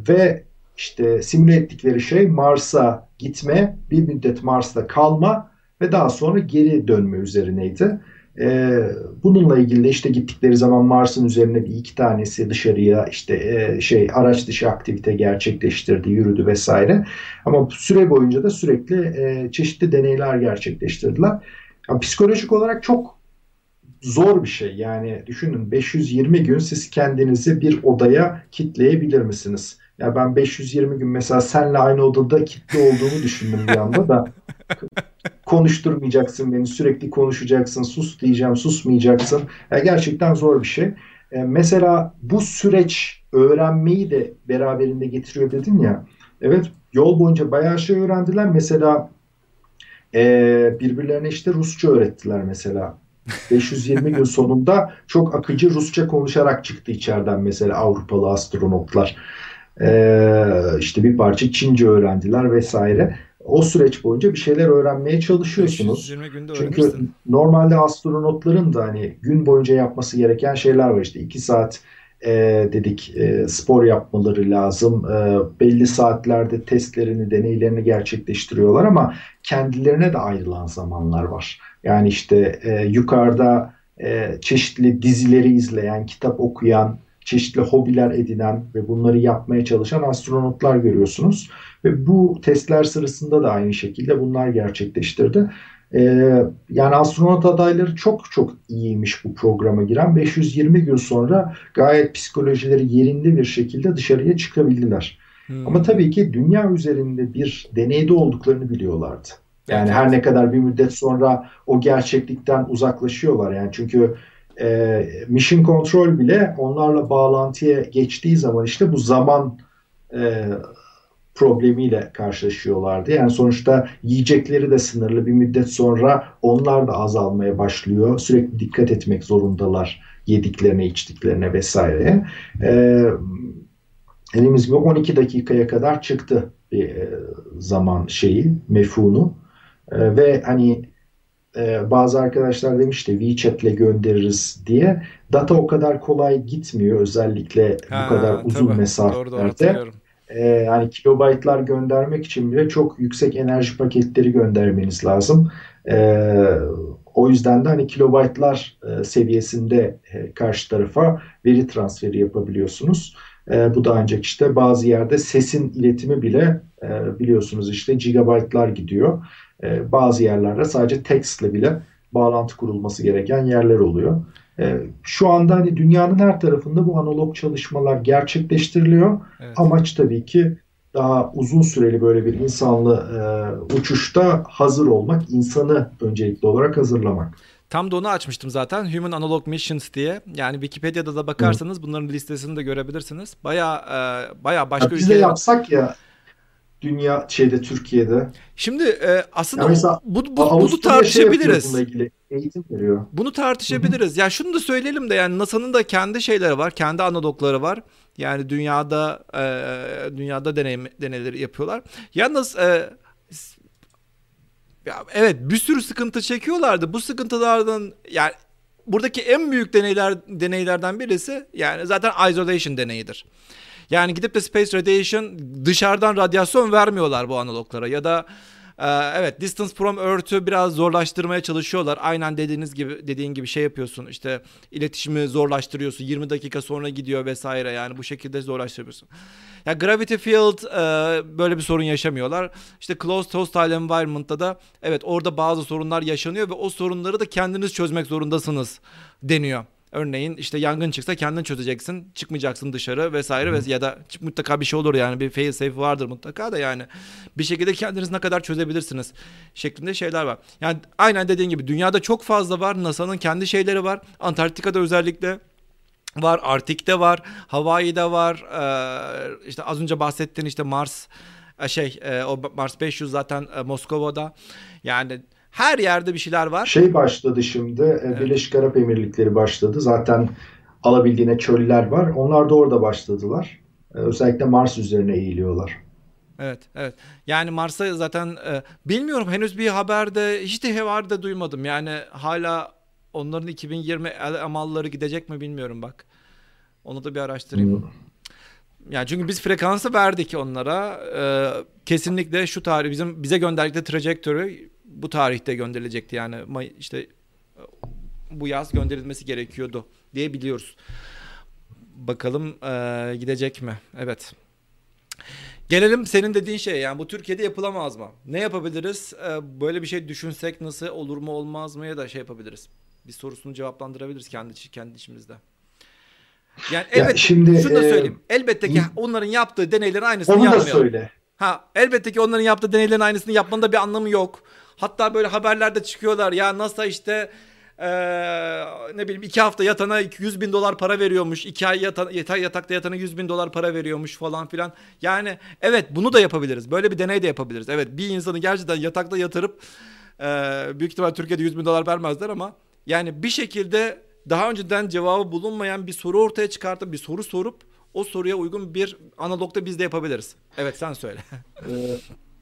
ve işte simüle ettikleri şey Mars'a gitme, bir müddet Mars'ta kalma ve daha sonra geri dönme üzerineydi. Ee, bununla ilgili işte gittikleri zaman Mars'ın üzerine bir iki tanesi dışarıya işte e, şey araç dışı aktivite gerçekleştirdi, yürüdü vesaire. Ama süre boyunca da sürekli e, çeşitli deneyler gerçekleştirdiler. Yani psikolojik olarak çok zor bir şey. Yani düşünün 520 gün siz kendinizi bir odaya kitleyebilir misiniz? Ya ben 520 gün mesela senle aynı odada kilitli olduğumu düşündüm bir anda da <laughs> konuşturmayacaksın beni sürekli konuşacaksın sus diyeceğim susmayacaksın. Ya gerçekten zor bir şey. E, mesela bu süreç öğrenmeyi de beraberinde getiriyor dedin ya. Evet yol boyunca bayağı şey öğrendiler. Mesela e, birbirlerine işte Rusça öğrettiler mesela. 520 gün sonunda çok akıcı Rusça konuşarak çıktı içeriden mesela Avrupalı astronotlar. Ee, işte bir parça Çince öğrendiler vesaire. O süreç boyunca bir şeyler öğrenmeye çalışıyorsunuz. Çünkü normalde astronotların da hani gün boyunca yapması gereken şeyler var. İşte iki saat e, dedik e, spor yapmaları lazım. E, belli saatlerde testlerini, deneylerini gerçekleştiriyorlar ama kendilerine de ayrılan zamanlar var. Yani işte e, yukarıda e, çeşitli dizileri izleyen, kitap okuyan, çeşitli hobiler edinen ve bunları yapmaya çalışan astronotlar görüyorsunuz. Ve bu testler sırasında da aynı şekilde bunlar gerçekleştirdi. Ee, yani astronot adayları çok çok iyiymiş bu programa giren. 520 gün sonra gayet psikolojileri yerinde bir şekilde dışarıya çıkabildiler. Hmm. Ama tabii ki dünya üzerinde bir deneyde olduklarını biliyorlardı. Yani evet. her ne kadar bir müddet sonra o gerçeklikten uzaklaşıyorlar. Yani çünkü e, Mission Control bile onlarla bağlantıya geçtiği zaman işte bu zaman e, problemiyle karşılaşıyorlardı. Yani sonuçta yiyecekleri de sınırlı bir müddet sonra onlar da azalmaya başlıyor. Sürekli dikkat etmek zorundalar yediklerine, içtiklerine vesaire. Ee, elimiz gibi 12 dakikaya kadar çıktı bir e, zaman şeyi, mefunu. Ee, ve hani e, bazı arkadaşlar demişti WeChat'le göndeririz diye. Data o kadar kolay gitmiyor özellikle ha, bu kadar uzun tabii, mesafelerde. Doğru, e, yani kilobaytlar göndermek için bile çok yüksek enerji paketleri göndermeniz lazım. E, o yüzden de hani kilobaytlar e, seviyesinde e, karşı tarafa veri transferi yapabiliyorsunuz. E, bu da ancak işte bazı yerde sesin iletimi bile e, biliyorsunuz işte gigabaytlar gidiyor. E, bazı yerlerde sadece textle bile bağlantı kurulması gereken yerler oluyor. E, şu anda hani dünyanın her tarafında bu analog çalışmalar gerçekleştiriliyor. Evet. Amaç tabii ki daha uzun süreli böyle bir insanlı e, uçuşta hazır olmak, insanı öncelikli olarak hazırlamak. Tam da onu açmıştım zaten. Human Analog Missions diye. Yani Wikipedia'da da bakarsanız Hı. bunların listesini de görebilirsiniz. Baya e, baya başka ya biz ülkeler... de yapsak ya dünya şeyde Türkiye'de. Şimdi e, aslında yani bu, bu, bunu şey tartışabiliriz. Şey ilgili, eğitim veriyor. Bunu tartışabiliriz. Ya şunu da söyleyelim de yani NASA'nın da kendi şeyleri var, kendi analogları var. Yani dünyada e, dünyada deney deneyleri yapıyorlar. Yalnız e, ya evet bir sürü sıkıntı çekiyorlardı. Bu sıkıntılardan yani buradaki en büyük deneyler deneylerden birisi yani zaten isolation deneyidir. Yani gidip de Space Radiation dışarıdan radyasyon vermiyorlar bu analoglara ya da e, evet distance from Earth'ü biraz zorlaştırmaya çalışıyorlar. Aynen dediğiniz gibi dediğin gibi şey yapıyorsun. işte iletişimi zorlaştırıyorsun. 20 dakika sonra gidiyor vesaire. Yani bu şekilde zorlaştırıyorsun. Ya Gravity Field e, böyle bir sorun yaşamıyorlar. İşte Closed Hostile Environment'ta da evet orada bazı sorunlar yaşanıyor ve o sorunları da kendiniz çözmek zorundasınız deniyor. Örneğin işte yangın çıksa kendin çözeceksin. Çıkmayacaksın dışarı vesaire ve ya da mutlaka bir şey olur yani bir fail safe vardır mutlaka da yani bir şekilde kendiniz ne kadar çözebilirsiniz şeklinde şeyler var. Yani aynen dediğin gibi dünyada çok fazla var. NASA'nın kendi şeyleri var. Antarktika'da özellikle var. Arktik'te var. Hawaii'de var. Ee, işte az önce bahsettiğin işte Mars şey o Mars 500 zaten Moskova'da. Yani her yerde bir şeyler var. Şey başladı şimdi. E, evet. Birleşik Arap Emirlikleri başladı. Zaten alabildiğine çöller var. Onlar da orada başladılar. E, özellikle Mars üzerine eğiliyorlar. Evet, evet. Yani Mars'a zaten e, bilmiyorum henüz bir haberde hiç de haberde duymadım. Yani hala onların 2020 el amalları gidecek mi bilmiyorum bak. Onu da bir araştırayım. Hmm. Yani çünkü biz frekansı verdik onlara. Ee, kesinlikle şu tarih bizim bize gönderdikleri trajectory bu tarihte gönderilecekti yani işte bu yaz gönderilmesi gerekiyordu diye biliyoruz. Bakalım e, gidecek mi? Evet. Gelelim senin dediğin şey yani bu Türkiye'de yapılamaz mı? Ne yapabiliriz? E, böyle bir şey düşünsek nasıl olur mu olmaz mı ya da şey yapabiliriz. Bir sorusunu cevaplandırabiliriz kendi kendi içimizde. Yani elbette ya şimdi, şunu da söyleyeyim. E, elbette ki onların yaptığı deneylerin aynısını onu yapmayalım. Onu da söyle. Ha elbette ki onların yaptığı deneylerin aynısını yapmanın da bir anlamı yok. Hatta böyle haberlerde çıkıyorlar ya NASA işte ee, ne bileyim iki hafta yatana 100 bin dolar para veriyormuş. iki ay yata, yatakta yatana 100 bin dolar para veriyormuş falan filan. Yani evet bunu da yapabiliriz. Böyle bir deney de yapabiliriz. Evet bir insanı gerçekten yatakta yatırıp e, büyük ihtimal Türkiye'de 100 bin dolar vermezler ama yani bir şekilde daha önceden cevabı bulunmayan bir soru ortaya çıkartıp bir soru sorup o soruya uygun bir analogda biz de yapabiliriz. Evet sen söyle.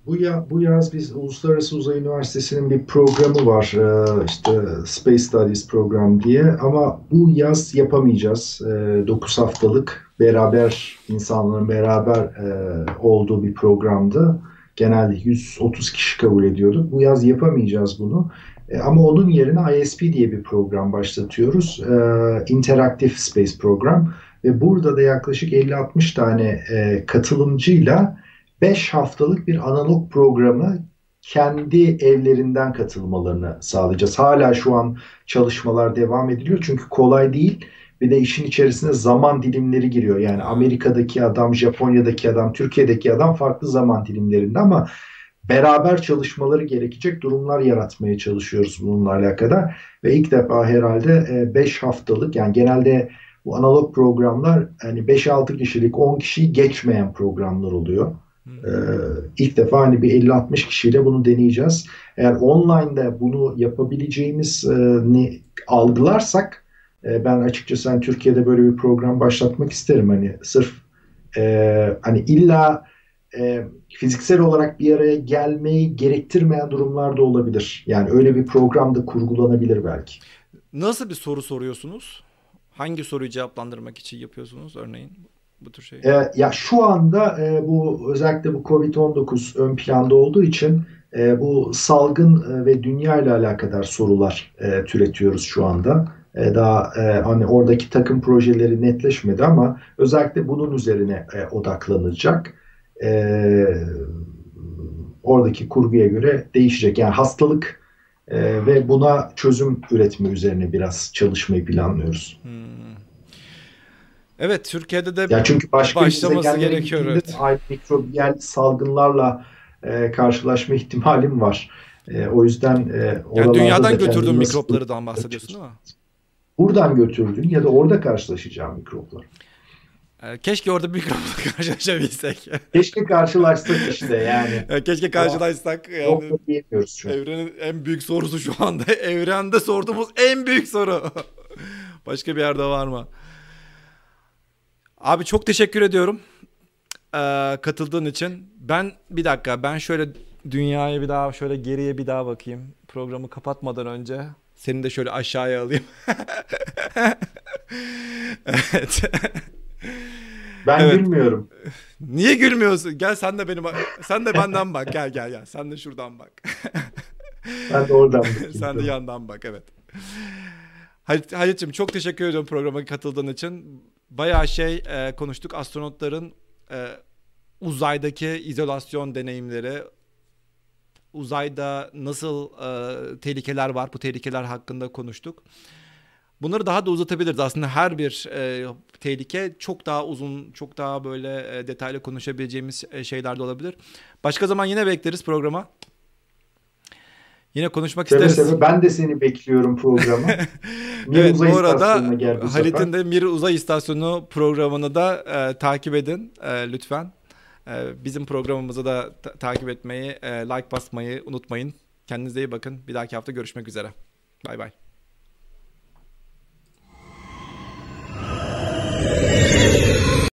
Bu, ya, bu yaz biz Uluslararası Uzay Üniversitesi'nin bir programı var. Ee, işte Space Studies program diye. Ama bu yaz yapamayacağız. Ee, 9 haftalık beraber insanların beraber e, olduğu bir programdı. Genelde 130 kişi kabul ediyorduk. Bu yaz yapamayacağız bunu. E, ama onun yerine ISP diye bir program başlatıyoruz. E, Interactive Space Program. Ve burada da yaklaşık 50-60 tane e, katılımcıyla 5 haftalık bir analog programı kendi evlerinden katılmalarını sağlayacağız. Hala şu an çalışmalar devam ediliyor çünkü kolay değil. Bir de işin içerisine zaman dilimleri giriyor. Yani Amerika'daki adam, Japonya'daki adam, Türkiye'deki adam farklı zaman dilimlerinde ama beraber çalışmaları gerekecek durumlar yaratmaya çalışıyoruz bununla alakalı. Ve ilk defa herhalde 5 e, haftalık yani genelde bu analog programlar hani 5-6 kişilik 10 kişiyi geçmeyen programlar oluyor. Ee, ilk defa hani bir 50-60 kişiyle bunu deneyeceğiz. Eğer online'da bunu yapabileceğimiz e, ne algılarsak e, ben açıkçası hani Türkiye'de böyle bir program başlatmak isterim. Hani sırf e, hani illa e, fiziksel olarak bir araya gelmeyi gerektirmeyen durumlar da olabilir. Yani öyle bir program da kurgulanabilir belki. Nasıl bir soru soruyorsunuz? Hangi soruyu cevaplandırmak için yapıyorsunuz örneğin? Bu tür şey? E, ya şu anda e, bu özellikle bu Covid-19 ön planda olduğu için e, bu salgın e, ve dünya ile alakadar sorular e, türetiyoruz şu anda. E, daha e, hani oradaki takım projeleri netleşmedi ama özellikle bunun üzerine e, odaklanacak. E, oradaki kurguya göre değişecek. Yani hastalık e, ve buna çözüm üretme üzerine biraz çalışmayı planlıyoruz. Hmm. Evet Türkiye'de de ya çünkü başka başlaması gerekiyor. Evet. Aynı mikrobiyal salgınlarla e, karşılaşma ihtimalim var. E, o yüzden e, yani dünyadan götürdüğün mikroplardan bahsediyorsun değil mi? Buradan götürdüğün ya da orada karşılaşacağım mikroplar. E, keşke orada mikropla <laughs> karşılaşabilsek. Keşke karşılaşsak işte yani. E, keşke karşılaşsak. Yani, Yok diyemiyoruz şu an. Evrenin en büyük sorusu şu anda. <laughs> Evrende sorduğumuz en büyük soru. <laughs> Başka bir yerde var mı? Abi çok teşekkür ediyorum ee, katıldığın için. Ben bir dakika ben şöyle dünyaya bir daha şöyle geriye bir daha bakayım. Programı kapatmadan önce. Seni de şöyle aşağıya alayım. <laughs> evet. Ben evet. gülmüyorum. Niye gülmüyorsun? Gel sen de benim sen de benden bak. Gel gel gel. Sen de şuradan bak. <laughs> ben de oradan bakayım. <laughs> sen de yandan bak evet. Halit, Halit'ciğim çok teşekkür ediyorum programa katıldığın için bayağı şey e, konuştuk. Astronotların e, uzaydaki izolasyon deneyimleri, uzayda nasıl e, tehlikeler var bu tehlikeler hakkında konuştuk. Bunları daha da uzatabiliriz. Aslında her bir e, tehlike çok daha uzun, çok daha böyle e, detaylı konuşabileceğimiz e, şeyler de olabilir. Başka zaman yine bekleriz programa. Yine konuşmak seve isteriz. Seve. Ben de seni bekliyorum programa. <laughs> Mir evet Uzay bu arada Halit'in de Mir Uzay İstasyonu programını da e, takip edin e, lütfen. E, bizim programımızı da ta- takip etmeyi, e, like basmayı unutmayın. Kendinize iyi bakın. Bir dahaki hafta görüşmek üzere. Bay bay.